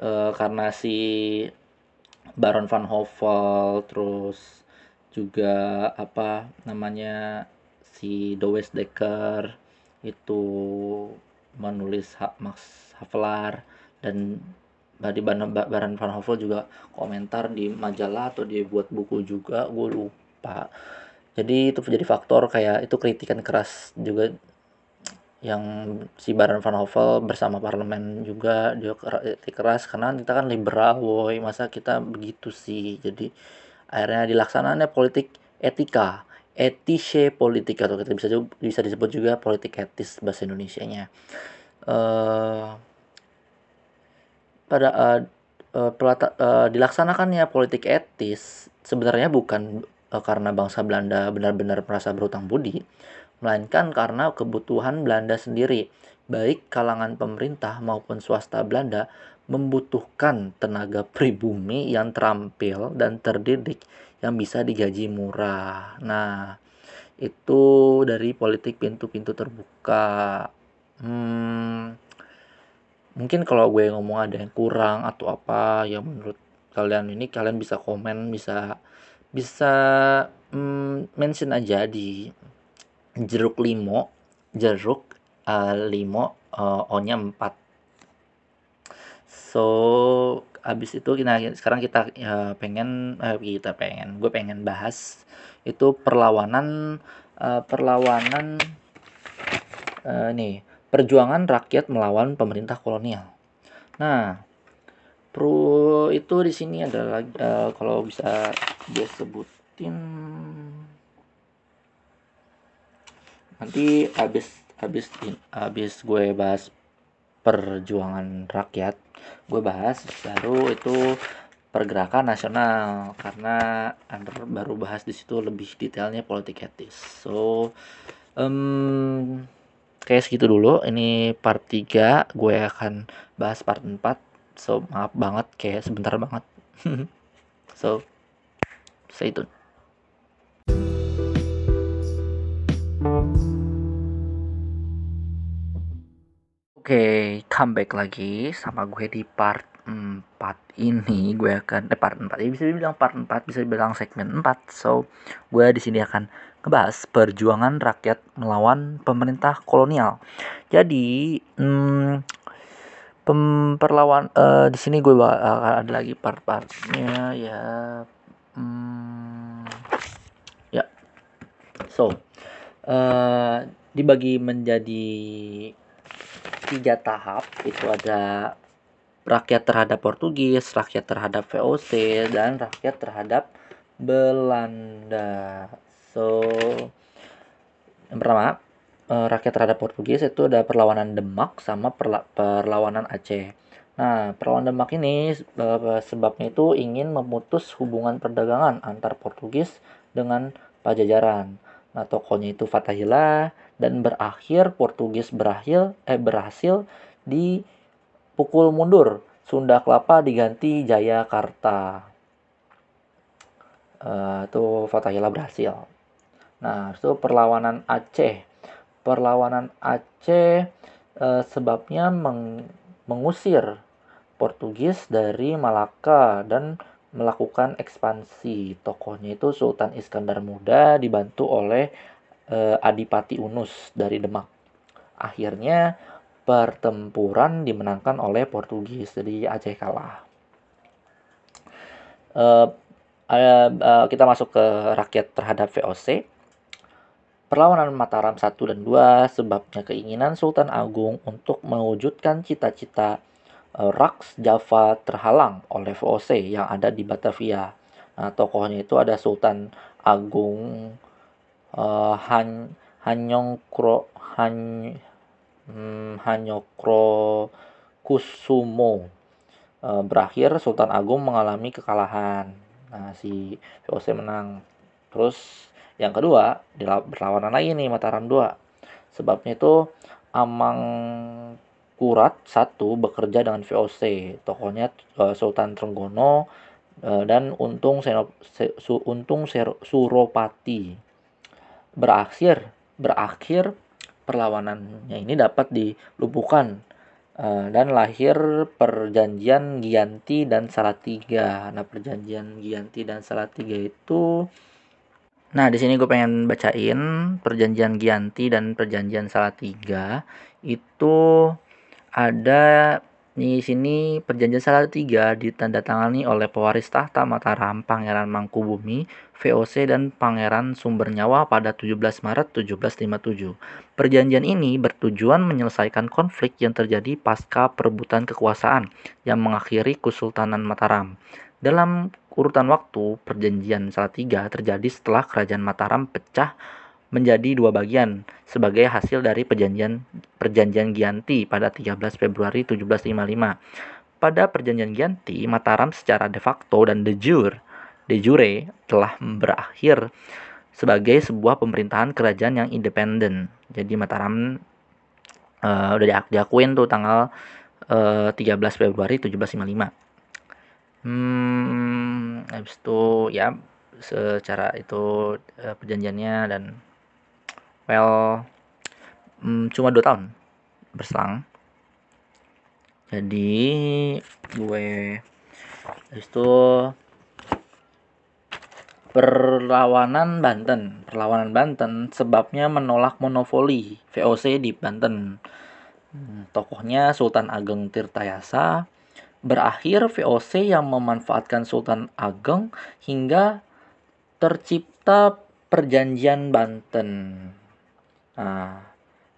e, karena si Baron van Hofel terus juga apa namanya si Dowes Dekker itu menulis Max Havelaar dan di Baran Van Hofel juga komentar di majalah atau dia buat buku juga gue lupa. Jadi itu jadi faktor kayak itu kritikan keras juga yang si Baran Van Hofel bersama parlemen juga dia keras karena kita kan liberal woi masa kita begitu sih? Jadi akhirnya dilaksanakannya politik etika etische politik atau kita bisa bisa disebut juga politik etis bahasa Indonesia nya uh, pada uh, pelata, uh, dilaksanakannya politik etis sebenarnya bukan uh, karena bangsa Belanda benar-benar merasa berutang budi, melainkan karena kebutuhan Belanda sendiri, baik kalangan pemerintah maupun swasta Belanda membutuhkan tenaga pribumi yang terampil dan terdidik yang bisa digaji murah. Nah, itu dari politik pintu-pintu terbuka. Hmm, mungkin kalau gue ngomong ada yang kurang atau apa yang menurut kalian ini kalian bisa komen bisa bisa mm, mention aja di jeruk limo jeruk uh, limo uh, 4 so abis itu kita sekarang kita uh, pengen uh, kita pengen gue pengen bahas itu perlawanan uh, perlawanan uh, nih perjuangan rakyat melawan pemerintah kolonial. Nah, pro itu di sini adalah uh, kalau bisa dia sebutin. Nanti habis habis habis gue bahas perjuangan rakyat gue bahas baru itu pergerakan nasional. Karena under baru bahas di situ lebih detailnya politik etis. So um, Oke segitu dulu. Ini part 3 gue akan bahas part 4 so maaf banget kayak sebentar banget. [laughs] So stay tune. Oke, okay, comeback lagi sama gue di part 4 ini. Gue akan eh part 4 ya bisa dibilang part 4 bisa dibilang segmen 4 so gue di sini akan ngebahas perjuangan rakyat melawan pemerintah kolonial. Jadi hmm, perlawan uh, di sini gue akan ada lagi part-partnya ya. Hmm, ya. So, uh, dibagi menjadi tiga tahap itu ada rakyat terhadap Portugis, rakyat terhadap VOC dan rakyat terhadap Belanda. So, yang pertama, uh, rakyat terhadap Portugis itu ada perlawanan Demak sama perla perlawanan Aceh. Nah, perlawanan Demak ini uh, sebabnya itu ingin memutus hubungan perdagangan antar Portugis dengan Pajajaran. Nah, tokohnya itu Fatahillah dan berakhir Portugis berakhir eh berhasil dipukul mundur. Sunda Kelapa diganti Jayakarta. Uh, itu Fatahillah berhasil. Nah, itu perlawanan Aceh. Perlawanan Aceh uh, sebabnya meng mengusir Portugis dari Malaka dan melakukan ekspansi. Tokohnya itu Sultan Iskandar Muda dibantu oleh uh, Adipati Unus dari Demak. Akhirnya pertempuran dimenangkan oleh Portugis, jadi Aceh kalah. Uh, uh, uh, kita masuk ke rakyat terhadap VOC. Perlawanan Mataram 1 dan 2 sebabnya keinginan Sultan Agung untuk mewujudkan cita-cita uh, Raks Java terhalang oleh VOC yang ada di Batavia. Nah, tokohnya itu ada Sultan Agung uh, Han Hanyongkro Han hmm, Hanyokro Kusumo. Uh, berakhir Sultan Agung mengalami kekalahan. Nah, si VOC menang. Terus yang kedua, berlawanan lagi nih Mataram 2. Sebabnya itu Amang Kurat satu bekerja dengan VOC, tokohnya uh, Sultan Trenggono uh, dan Untung Senop, Se, Su, Untung Suropati. Berakhir berakhir perlawanannya ini dapat dilumpuhkan uh, dan lahir perjanjian Gianti dan Salatiga. Nah, perjanjian Gianti dan Salatiga itu Nah, di sini gue pengen bacain perjanjian Gianti dan perjanjian Salatiga. Itu ada di sini perjanjian Salatiga ditandatangani oleh pewaris tahta Mataram Pangeran Mangkubumi, VOC dan Pangeran Sumber Nyawa pada 17 Maret 1757. Perjanjian ini bertujuan menyelesaikan konflik yang terjadi pasca perebutan kekuasaan yang mengakhiri Kesultanan Mataram. Dalam urutan waktu, perjanjian Salatiga terjadi setelah kerajaan Mataram pecah menjadi dua bagian sebagai hasil dari perjanjian perjanjian Gianti pada 13 Februari 1755. Pada perjanjian Gianti, Mataram secara de facto dan de jure, de jure telah berakhir sebagai sebuah pemerintahan kerajaan yang independen. Jadi Mataram uh, udah diakuin tuh tanggal uh, 13 Februari 1755. Hmm, habis itu ya secara itu uh, perjanjiannya dan well um, cuma dua tahun berselang. Jadi gue habis itu perlawanan Banten. Perlawanan Banten sebabnya menolak monopoli VOC di Banten. Hmm, tokohnya Sultan Ageng Tirtayasa berakhir VOC yang memanfaatkan Sultan Ageng hingga tercipta Perjanjian Banten. Nah,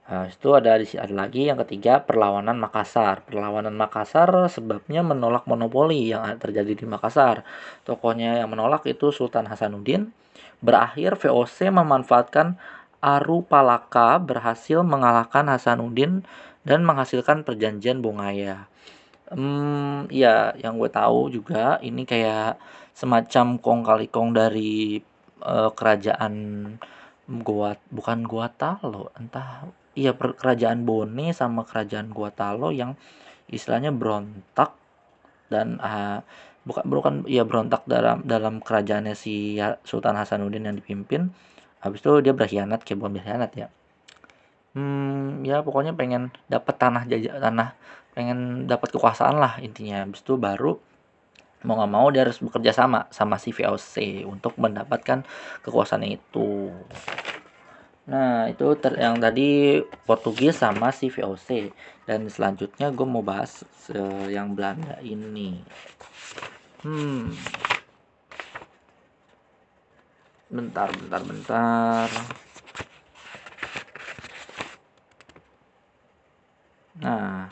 nah itu ada di ada lagi yang ketiga perlawanan Makassar. Perlawanan Makassar sebabnya menolak monopoli yang terjadi di Makassar. Tokohnya yang menolak itu Sultan Hasanuddin. Berakhir VOC memanfaatkan Aru Palaka berhasil mengalahkan Hasanuddin dan menghasilkan perjanjian Bungaya. Hmm, ya yang gue tahu juga ini kayak semacam kong kali kong dari, uh, kerajaan gua bukan Guatalo, entah iya kerajaan Bone sama kerajaan Guatalo yang istilahnya berontak dan, uh, bukan bukan iya berontak dalam dalam kerajaannya si Sultan Hasanuddin yang dipimpin, habis itu dia berkhianat, kayak bukan berkhianat ya, hmm, ya pokoknya pengen dapat tanah jajah tanah pengen dapat kekuasaan lah intinya. Habis itu baru mau nggak mau dia harus bekerja sama sama si VOC untuk mendapatkan kekuasaan itu. Nah itu ter yang tadi Portugis sama si VOC dan selanjutnya gue mau bahas uh, yang Belanda ini. Hmm. Bentar bentar bentar. Nah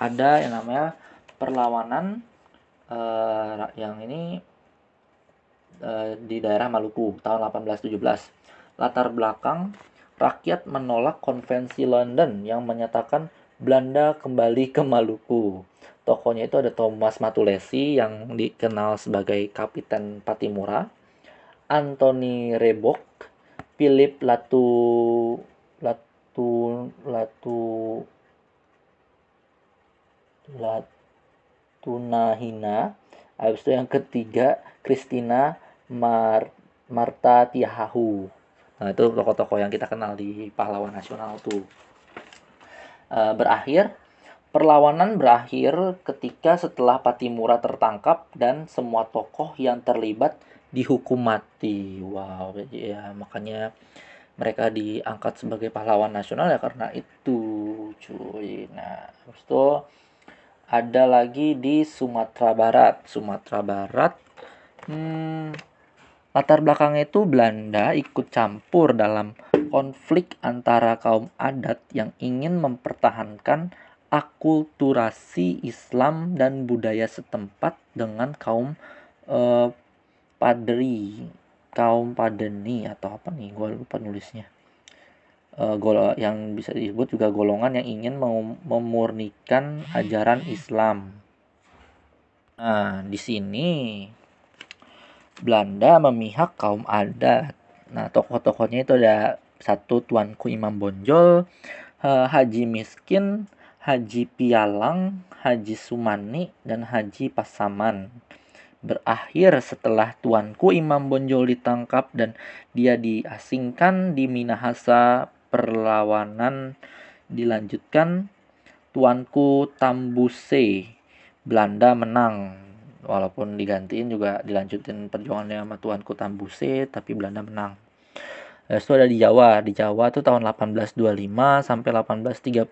ada yang namanya perlawanan uh, yang ini uh, di daerah Maluku tahun 1817. Latar belakang rakyat menolak konvensi London yang menyatakan Belanda kembali ke Maluku. Tokohnya itu ada Thomas Matulesi yang dikenal sebagai Kapiten Patimura, Anthony Rebok, Philip Latu Latu Latu Latunahina. Habis itu yang ketiga Christina Mar Marta Tiahahu. Nah, itu tokoh-tokoh yang kita kenal di pahlawan nasional tuh. E, berakhir Perlawanan berakhir ketika setelah Patimura tertangkap dan semua tokoh yang terlibat dihukum mati. Wow, ya makanya mereka diangkat sebagai pahlawan nasional ya karena itu, cuy. Nah, habis itu ada lagi di Sumatera Barat. Sumatera Barat hmm, latar belakangnya itu Belanda ikut campur dalam konflik antara kaum adat yang ingin mempertahankan akulturasi Islam dan budaya setempat dengan kaum uh, padri, kaum padeni atau apa nih? Gue lupa nulisnya. Uh, gol yang bisa disebut juga golongan yang ingin mem memurnikan ajaran Islam. Nah, di sini Belanda memihak kaum adat. Nah, tokoh-tokohnya itu ada satu Tuanku Imam Bonjol, uh, Haji Miskin, Haji Pialang, Haji Sumani, dan Haji Pasaman. Berakhir setelah tuanku Imam Bonjol ditangkap dan dia diasingkan di Minahasa perlawanan dilanjutkan tuanku Tambuse Belanda menang walaupun digantiin juga dilanjutin perjuangannya sama tuanku Tambuse tapi Belanda menang. Itu ada di Jawa. Di Jawa tuh tahun 1825 sampai 1830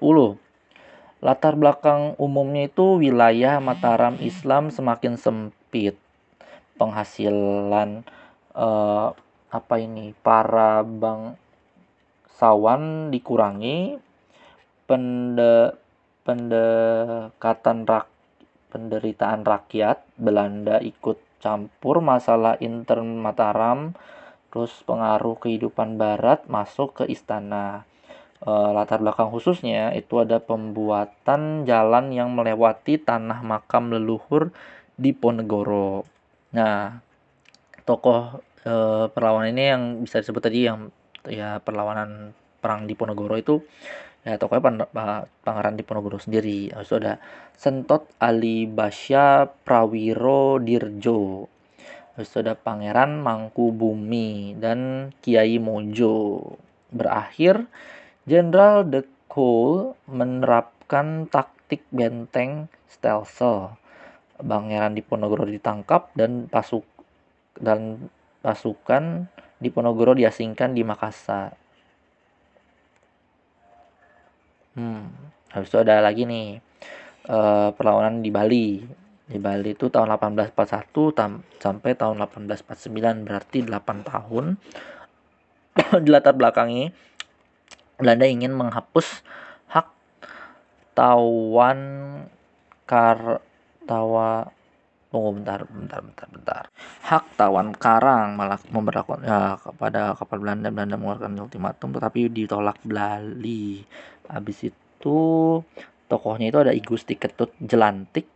Latar belakang umumnya itu wilayah Mataram Islam semakin sempit. Penghasilan eh, apa ini para bangsawan dikurangi, pende, pendekatan rak, penderitaan rakyat Belanda ikut campur masalah intern Mataram, terus pengaruh kehidupan Barat masuk ke istana uh, latar belakang khususnya itu ada pembuatan jalan yang melewati tanah makam leluhur di Ponegoro. Nah, tokoh uh, perlawanan ini yang bisa disebut tadi yang ya perlawanan perang di Ponegoro itu ya tokohnya pan, Pangeran Ponegoro sendiri. Habis itu ada Sentot Ali Basya Prawiro Dirjo. Habis ada Pangeran Mangku Bumi dan Kiai Mojo. Berakhir Jenderal de Gaulle menerapkan taktik benteng stelsel. Pangeran Diponegoro ditangkap dan pasuk dan pasukan Diponegoro diasingkan di Makassar. Hmm, habis itu ada lagi nih uh, perlawanan di Bali. Di Bali itu tahun 1841 sampai tahun 1849 berarti 8 tahun. [coughs] di latar belakangi Belanda ingin menghapus hak tawan kar tawa tunggu bentar bentar bentar bentar hak tawan karang malah memperlakukan ya, kepada kapal Belanda Belanda mengeluarkan ultimatum tetapi ditolak Bali habis itu tokohnya itu ada I Gusti Ketut Jelantik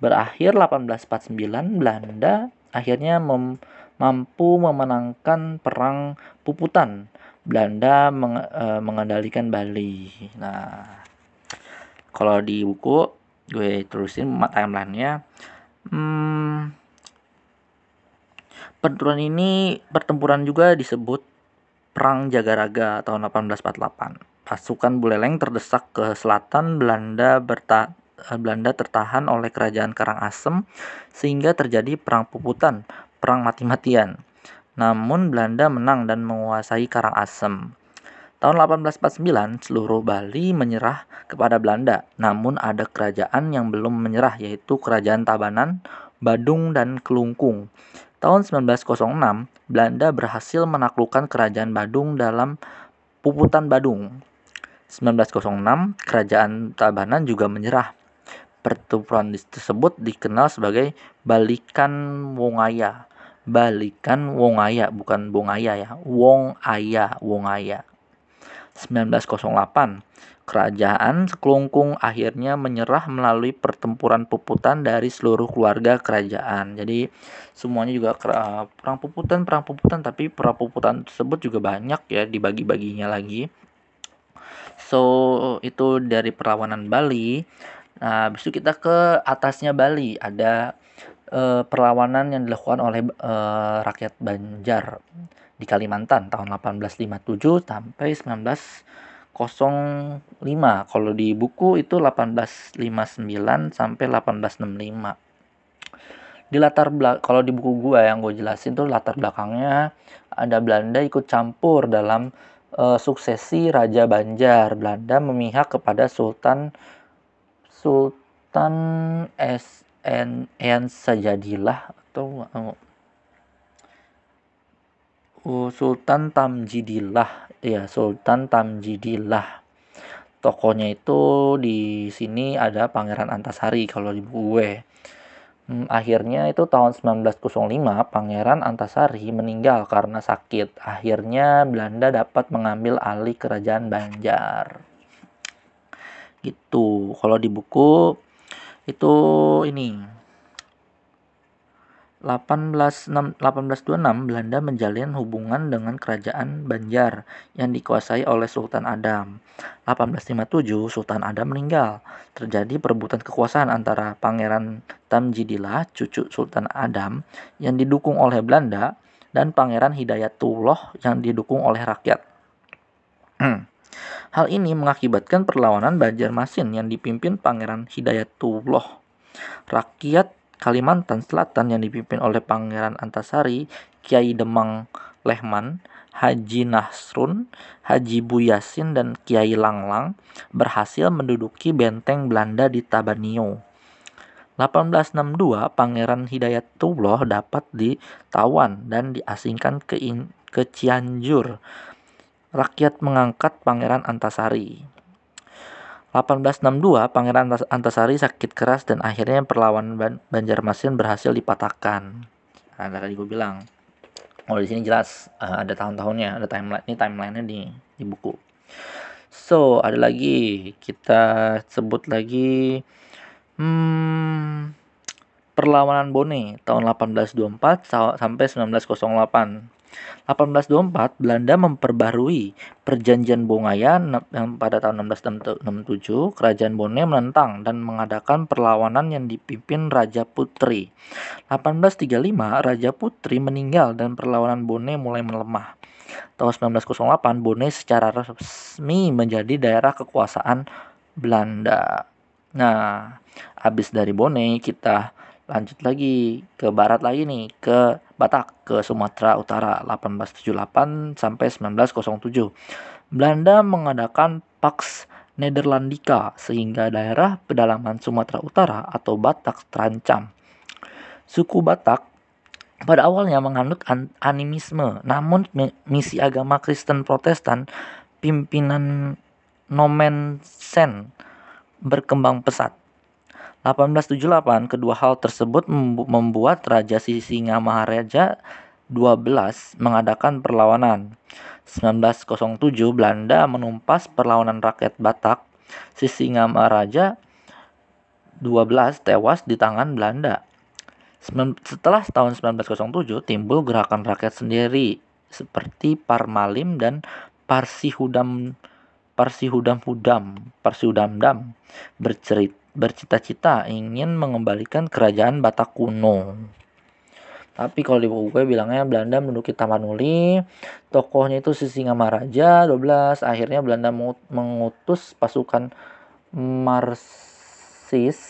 berakhir 1849 Belanda akhirnya mem mampu memenangkan perang Puputan Belanda meng, e, mengendalikan Bali. Nah, kalau di buku gue terusin timelinenya. Hmm, pertempuran ini pertempuran juga disebut Perang Jagaraga tahun 1848. Pasukan Buleleng terdesak ke selatan Belanda berta Belanda tertahan oleh kerajaan Karangasem sehingga terjadi perang puputan, perang mati-matian. Namun Belanda menang dan menguasai Karangasem. Tahun 1849, seluruh Bali menyerah kepada Belanda. Namun ada kerajaan yang belum menyerah yaitu Kerajaan Tabanan, Badung, dan Kelungkung. Tahun 1906, Belanda berhasil menaklukkan Kerajaan Badung dalam Puputan Badung. 1906, Kerajaan Tabanan juga menyerah. Pertempuran tersebut dikenal sebagai Balikan Wongaya balikan wong aya bukan bong aya ya wong aya wong aya 1908 Kerajaan Sekelungkung akhirnya menyerah melalui pertempuran puputan dari seluruh keluarga kerajaan. Jadi semuanya juga perang puputan, perang puputan, tapi perang puputan tersebut juga banyak ya dibagi-baginya lagi. So itu dari perlawanan Bali. Nah, habis itu kita ke atasnya Bali ada uh, perlawanan yang dilakukan oleh uh, rakyat Banjar di Kalimantan tahun 1857 sampai 1905. Kalau di buku itu 1859 sampai 1865. Di latar belakang kalau di buku gua yang gue jelasin tuh latar belakangnya ada Belanda ikut campur dalam uh, suksesi Raja Banjar. Belanda memihak kepada Sultan Sultan S N N Sajadilah atau uh, Sultan Tamjidillah. Ya Sultan Tamjidillah. Tokonya itu di sini ada Pangeran Antasari kalau di buku gue. Hmm, akhirnya itu tahun 1905 Pangeran Antasari meninggal karena sakit. Akhirnya Belanda dapat mengambil alih kerajaan Banjar. Gitu. Kalau di buku itu ini 1826 Belanda menjalin hubungan dengan kerajaan Banjar yang dikuasai oleh Sultan Adam. 1857 Sultan Adam meninggal. Terjadi perebutan kekuasaan antara Pangeran Tamjidillah, cucu Sultan Adam yang didukung oleh Belanda dan Pangeran Hidayatullah yang didukung oleh rakyat. [clears throat] Hal ini mengakibatkan perlawanan Banjarmasin yang dipimpin Pangeran Hidayatullah. Rakyat Kalimantan Selatan yang dipimpin oleh Pangeran Antasari, Kiai Demang Lehman, Haji Nasrun, Haji Buyasin, dan Kiai Langlang berhasil menduduki benteng Belanda di Tabanio. 1862, Pangeran Hidayatullah dapat ditawan dan diasingkan ke, ke Cianjur. Rakyat mengangkat Pangeran Antasari. 1862, Pangeran Antasari sakit keras dan akhirnya perlawanan Ban Banjarmasin berhasil dipatahkan. Nah, tadi gue bilang. Oh, di sini jelas uh, ada tahun-tahunnya, ada timeline. Ini timelinenya di di buku. So, ada lagi kita sebut lagi hmm, perlawanan Bone tahun 1824 sampai 1908. 1824 Belanda memperbarui perjanjian Bongaya yang pada tahun 1667 Kerajaan Bone menentang dan mengadakan perlawanan yang dipimpin Raja Putri. 1835 Raja Putri meninggal dan perlawanan Bone mulai melemah. Tahun 1908 Bone secara resmi menjadi daerah kekuasaan Belanda. Nah, habis dari Bone kita lanjut lagi ke barat lagi nih ke Batak ke Sumatera Utara 1878 sampai 1907. Belanda mengadakan Pax Nederlandica sehingga daerah pedalaman Sumatera Utara atau Batak terancam. Suku Batak pada awalnya menganut animisme, namun misi agama Kristen Protestan pimpinan Nomen Sen berkembang pesat. 1878 kedua hal tersebut membuat Raja Sisinga Maharaja 12 mengadakan perlawanan. 1907 Belanda menumpas perlawanan rakyat Batak. Sisinga Maharaja 12 tewas di tangan Belanda. Setelah tahun 1907 timbul gerakan rakyat sendiri seperti Parmalim dan Parsihudam Parsihudam Hudam Parsihudam Dam bercerita bercita-cita ingin mengembalikan kerajaan Batak kuno. Tapi kalau di buku gue bilangnya Belanda menduduki Tapanuli, tokohnya itu Sisingamaraja 12, akhirnya Belanda mengutus pasukan Marsis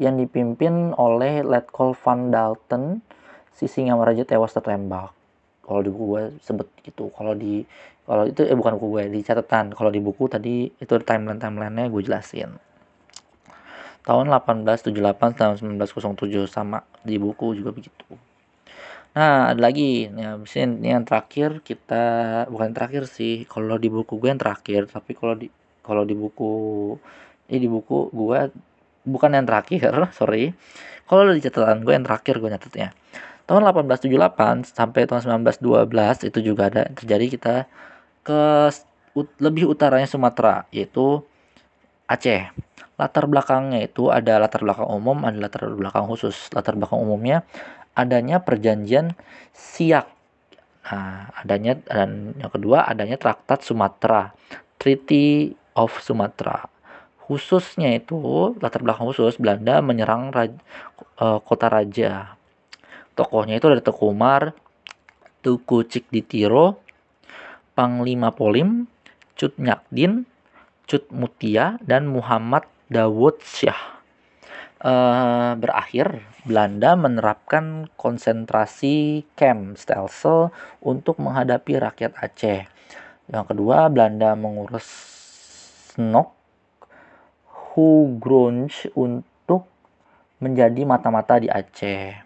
yang dipimpin oleh Letkol van Dalton. Sisingamaraja tewas tertembak. Kalau di buku gue sebut gitu. Kalau di kalau itu eh bukan buku gue di catatan. Kalau di buku tadi itu timeline timelinenya gue jelasin tahun 1878 tahun 1907 sama di buku juga begitu. Nah, ada lagi ya, ini yang terakhir kita bukan terakhir sih. Kalau di buku gue yang terakhir, tapi kalau di kalau di buku ini di buku gue bukan yang terakhir, [laughs] sorry. Kalau di catatan gue yang terakhir gue nyatetnya. Tahun 1878 sampai tahun 1912 itu juga ada terjadi kita ke lebih utaranya Sumatera, yaitu Aceh. Latar belakangnya itu ada latar belakang umum, ada latar belakang khusus. Latar belakang umumnya adanya perjanjian Siak. Nah, adanya dan yang kedua adanya Traktat Sumatera, Treaty of Sumatera. Khususnya itu latar belakang khusus Belanda menyerang Raj, uh, kota raja. Tokohnya itu ada Teku Umar, Tuku Cikditiro, Panglima Polim, Cut Nyakdin, Cut Mutia, dan Muhammad Dawud Syah. Uh, berakhir, Belanda menerapkan konsentrasi camp Stelsel untuk menghadapi rakyat Aceh. Yang kedua, Belanda mengurus Snok Hugrunge untuk menjadi mata-mata di Aceh.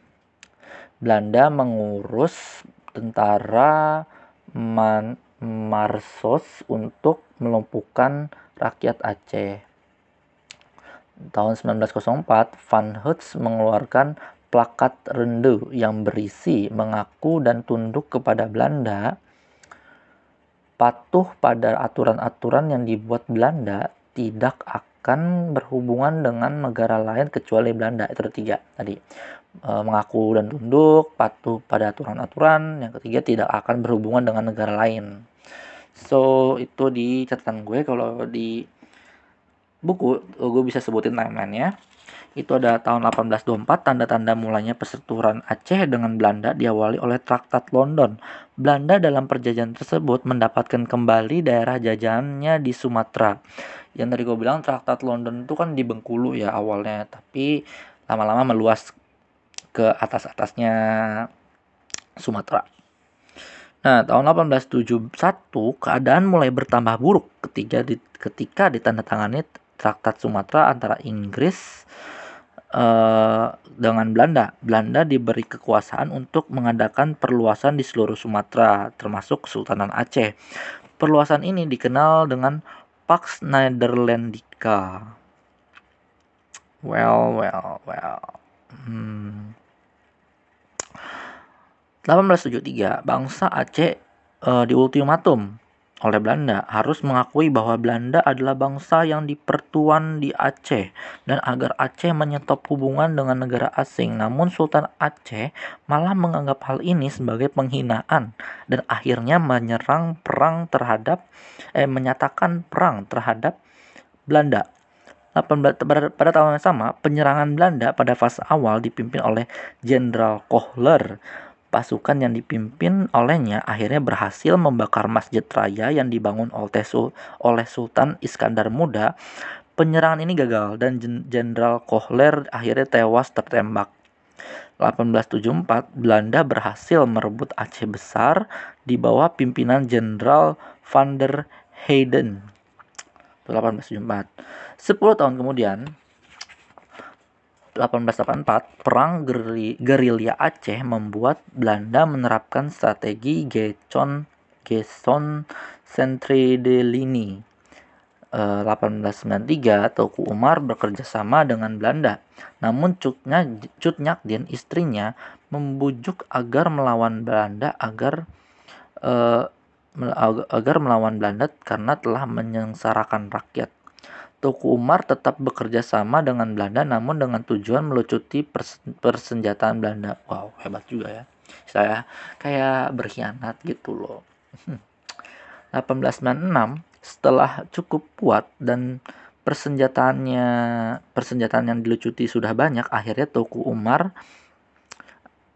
Belanda mengurus tentara Man Marsos untuk melumpuhkan rakyat Aceh. Tahun 1904, Van Hoots mengeluarkan plakat rendu yang berisi mengaku dan tunduk kepada Belanda, patuh pada aturan-aturan yang dibuat Belanda, tidak akan berhubungan dengan negara lain kecuali Belanda. Itu tadi. E, mengaku dan tunduk, patuh pada aturan-aturan. Yang ketiga tidak akan berhubungan dengan negara lain. So itu di catatan gue kalau di buku gue bisa sebutin timelinenya itu ada tahun 1824 tanda-tanda mulanya persetujuan Aceh dengan Belanda diawali oleh Traktat London. Belanda dalam perjanjian tersebut mendapatkan kembali daerah jajahannya di Sumatera. Yang tadi gue bilang Traktat London itu kan di Bengkulu ya awalnya, tapi lama-lama meluas ke atas-atasnya Sumatera. Nah, tahun 1871 keadaan mulai bertambah buruk ketika di, ketika ditandatangani Traktat Sumatera antara Inggris uh, dengan Belanda. Belanda diberi kekuasaan untuk mengadakan perluasan di seluruh Sumatera, termasuk Kesultanan Aceh. Perluasan ini dikenal dengan Pax Nederlandica. Well, well, well. Hmm. 1873 bangsa Aceh uh, diultimatum oleh Belanda harus mengakui bahwa Belanda adalah bangsa yang dipertuan di Aceh dan agar Aceh menyetop hubungan dengan negara asing. Namun Sultan Aceh malah menganggap hal ini sebagai penghinaan dan akhirnya menyerang perang terhadap eh menyatakan perang terhadap Belanda. Pada tahun yang sama, penyerangan Belanda pada fase awal dipimpin oleh Jenderal Kohler pasukan yang dipimpin olehnya akhirnya berhasil membakar masjid raya yang dibangun oleh Sultan Iskandar Muda. Penyerangan ini gagal dan Jenderal Kohler akhirnya tewas tertembak. 1874 Belanda berhasil merebut Aceh Besar di bawah pimpinan Jenderal van der Heyden. 1874. 10 tahun kemudian 1884, perang gerilya Aceh membuat Belanda menerapkan strategi Gecon Geson Centredelini. 1893, Tuku Umar bekerja sama dengan Belanda. Namun Cutnya, Cut Nyakdin, istrinya, membujuk agar melawan Belanda agar uh, agar melawan Belanda karena telah menyengsarakan rakyat. Tuku Umar tetap bekerja sama dengan Belanda namun dengan tujuan melucuti persenjataan Belanda. Wow, hebat juga ya. Saya kayak berkhianat gitu loh. 1896 setelah cukup kuat dan persenjataannya persenjataan yang dilucuti sudah banyak, akhirnya Tuku Umar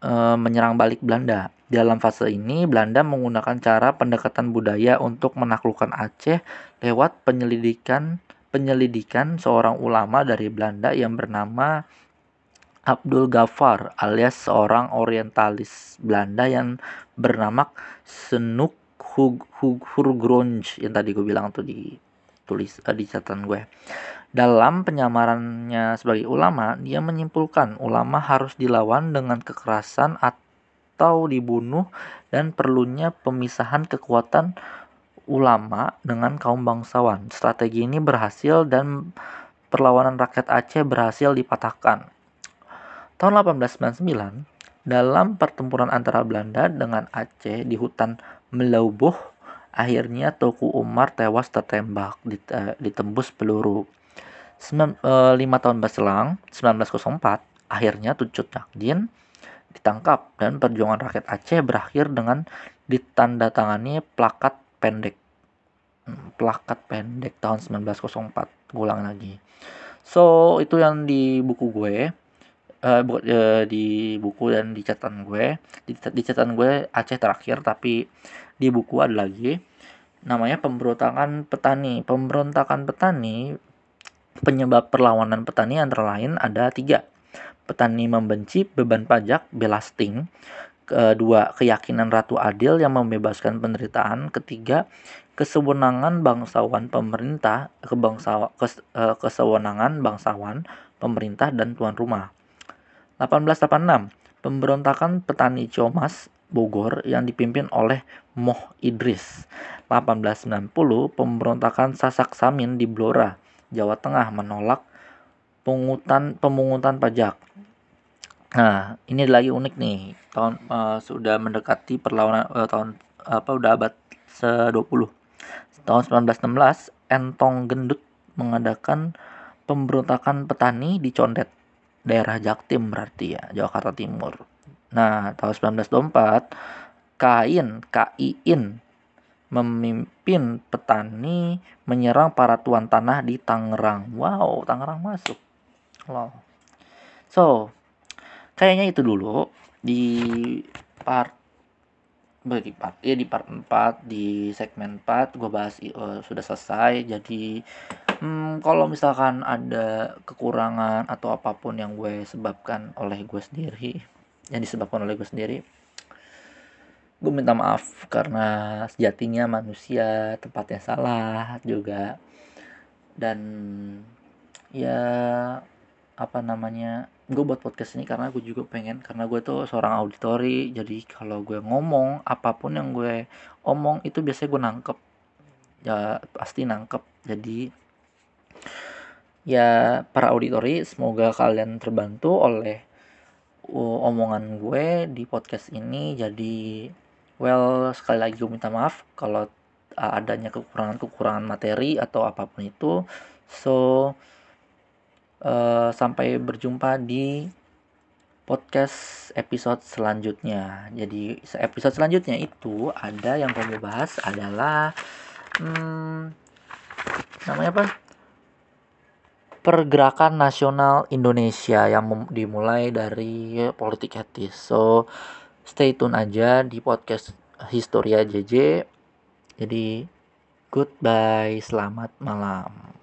e, menyerang balik Belanda. Dalam fase ini, Belanda menggunakan cara pendekatan budaya untuk menaklukkan Aceh lewat penyelidikan penyelidikan seorang ulama dari Belanda yang bernama Abdul Ghaffar alias seorang orientalis Belanda yang bernama Senuk Hurgronj yang tadi gue bilang tuh di tulis uh, di catatan gue. Dalam penyamarannya sebagai ulama, dia menyimpulkan ulama harus dilawan dengan kekerasan atau dibunuh dan perlunya pemisahan kekuatan ulama dengan kaum bangsawan. Strategi ini berhasil dan perlawanan rakyat Aceh berhasil dipatahkan. Tahun 1899, dalam pertempuran antara Belanda dengan Aceh di hutan Melaubuh, Akhirnya Tuku Umar tewas tertembak, ditembus peluru. Sembilan, eh, lima tahun berselang, 1904, akhirnya Tucut Naqdin ditangkap dan perjuangan rakyat Aceh berakhir dengan ditandatangani plakat pendek. Hmm, plakat pendek tahun 1904, ulang lagi. So, itu yang di buku gue. Uh, bu, uh, di buku dan di catatan gue di, di catatan gue Aceh terakhir tapi di buku ada lagi namanya pemberontakan petani pemberontakan petani penyebab perlawanan petani antara lain ada tiga petani membenci beban pajak belasting kedua keyakinan ratu adil yang membebaskan penderitaan. Ketiga kesewenangan bangsawan pemerintah kebangsa kes, uh, kesewenangan bangsawan pemerintah dan tuan rumah. 1886 pemberontakan petani Comas Bogor yang dipimpin oleh Moh Idris. 1890 pemberontakan Sasak Samin di Blora Jawa Tengah menolak pungutan pemungutan pajak Nah, ini lagi unik nih. Tahun uh, sudah mendekati perlawanan uh, tahun apa udah abad se-20 tahun 1916 Entong Gendut mengadakan pemberontakan petani di Condet, daerah Jaktim berarti ya, Jakarta Timur. Nah, tahun 1924 Kain, Kain memimpin petani menyerang para tuan tanah di Tangerang. Wow, Tangerang masuk. Wow. So, kayaknya itu dulu di part bagi part ya di part 4 di segmen 4 gue bahas uh, sudah selesai. Jadi hmm, kalau misalkan ada kekurangan atau apa pun yang gue sebabkan oleh gue sendiri yang disebabkan oleh gue sendiri gue minta maaf karena sejatinya manusia tempatnya salah juga. Dan ya apa namanya gue buat podcast ini karena gue juga pengen karena gue tuh seorang auditori jadi kalau gue ngomong apa pun yang gue omong itu biasanya gue nangkep. Ya pasti nangkep. Jadi ya para auditori semoga kalian terbantu oleh omongan gue di podcast ini. Jadi well sekali lagi gue minta maaf kalau adanya kekurangan-kekurangan materi atau apa pun itu. So uh, sampai berjumpa di podcast episode selanjutnya. Jadi episode selanjutnya itu ada yang kami bahas adalah hmm, namanya apa? Pergerakan Nasional Indonesia yang dimulai dari politik etis. So stay tune aja di podcast Historia JJ. Jadi goodbye, selamat malam.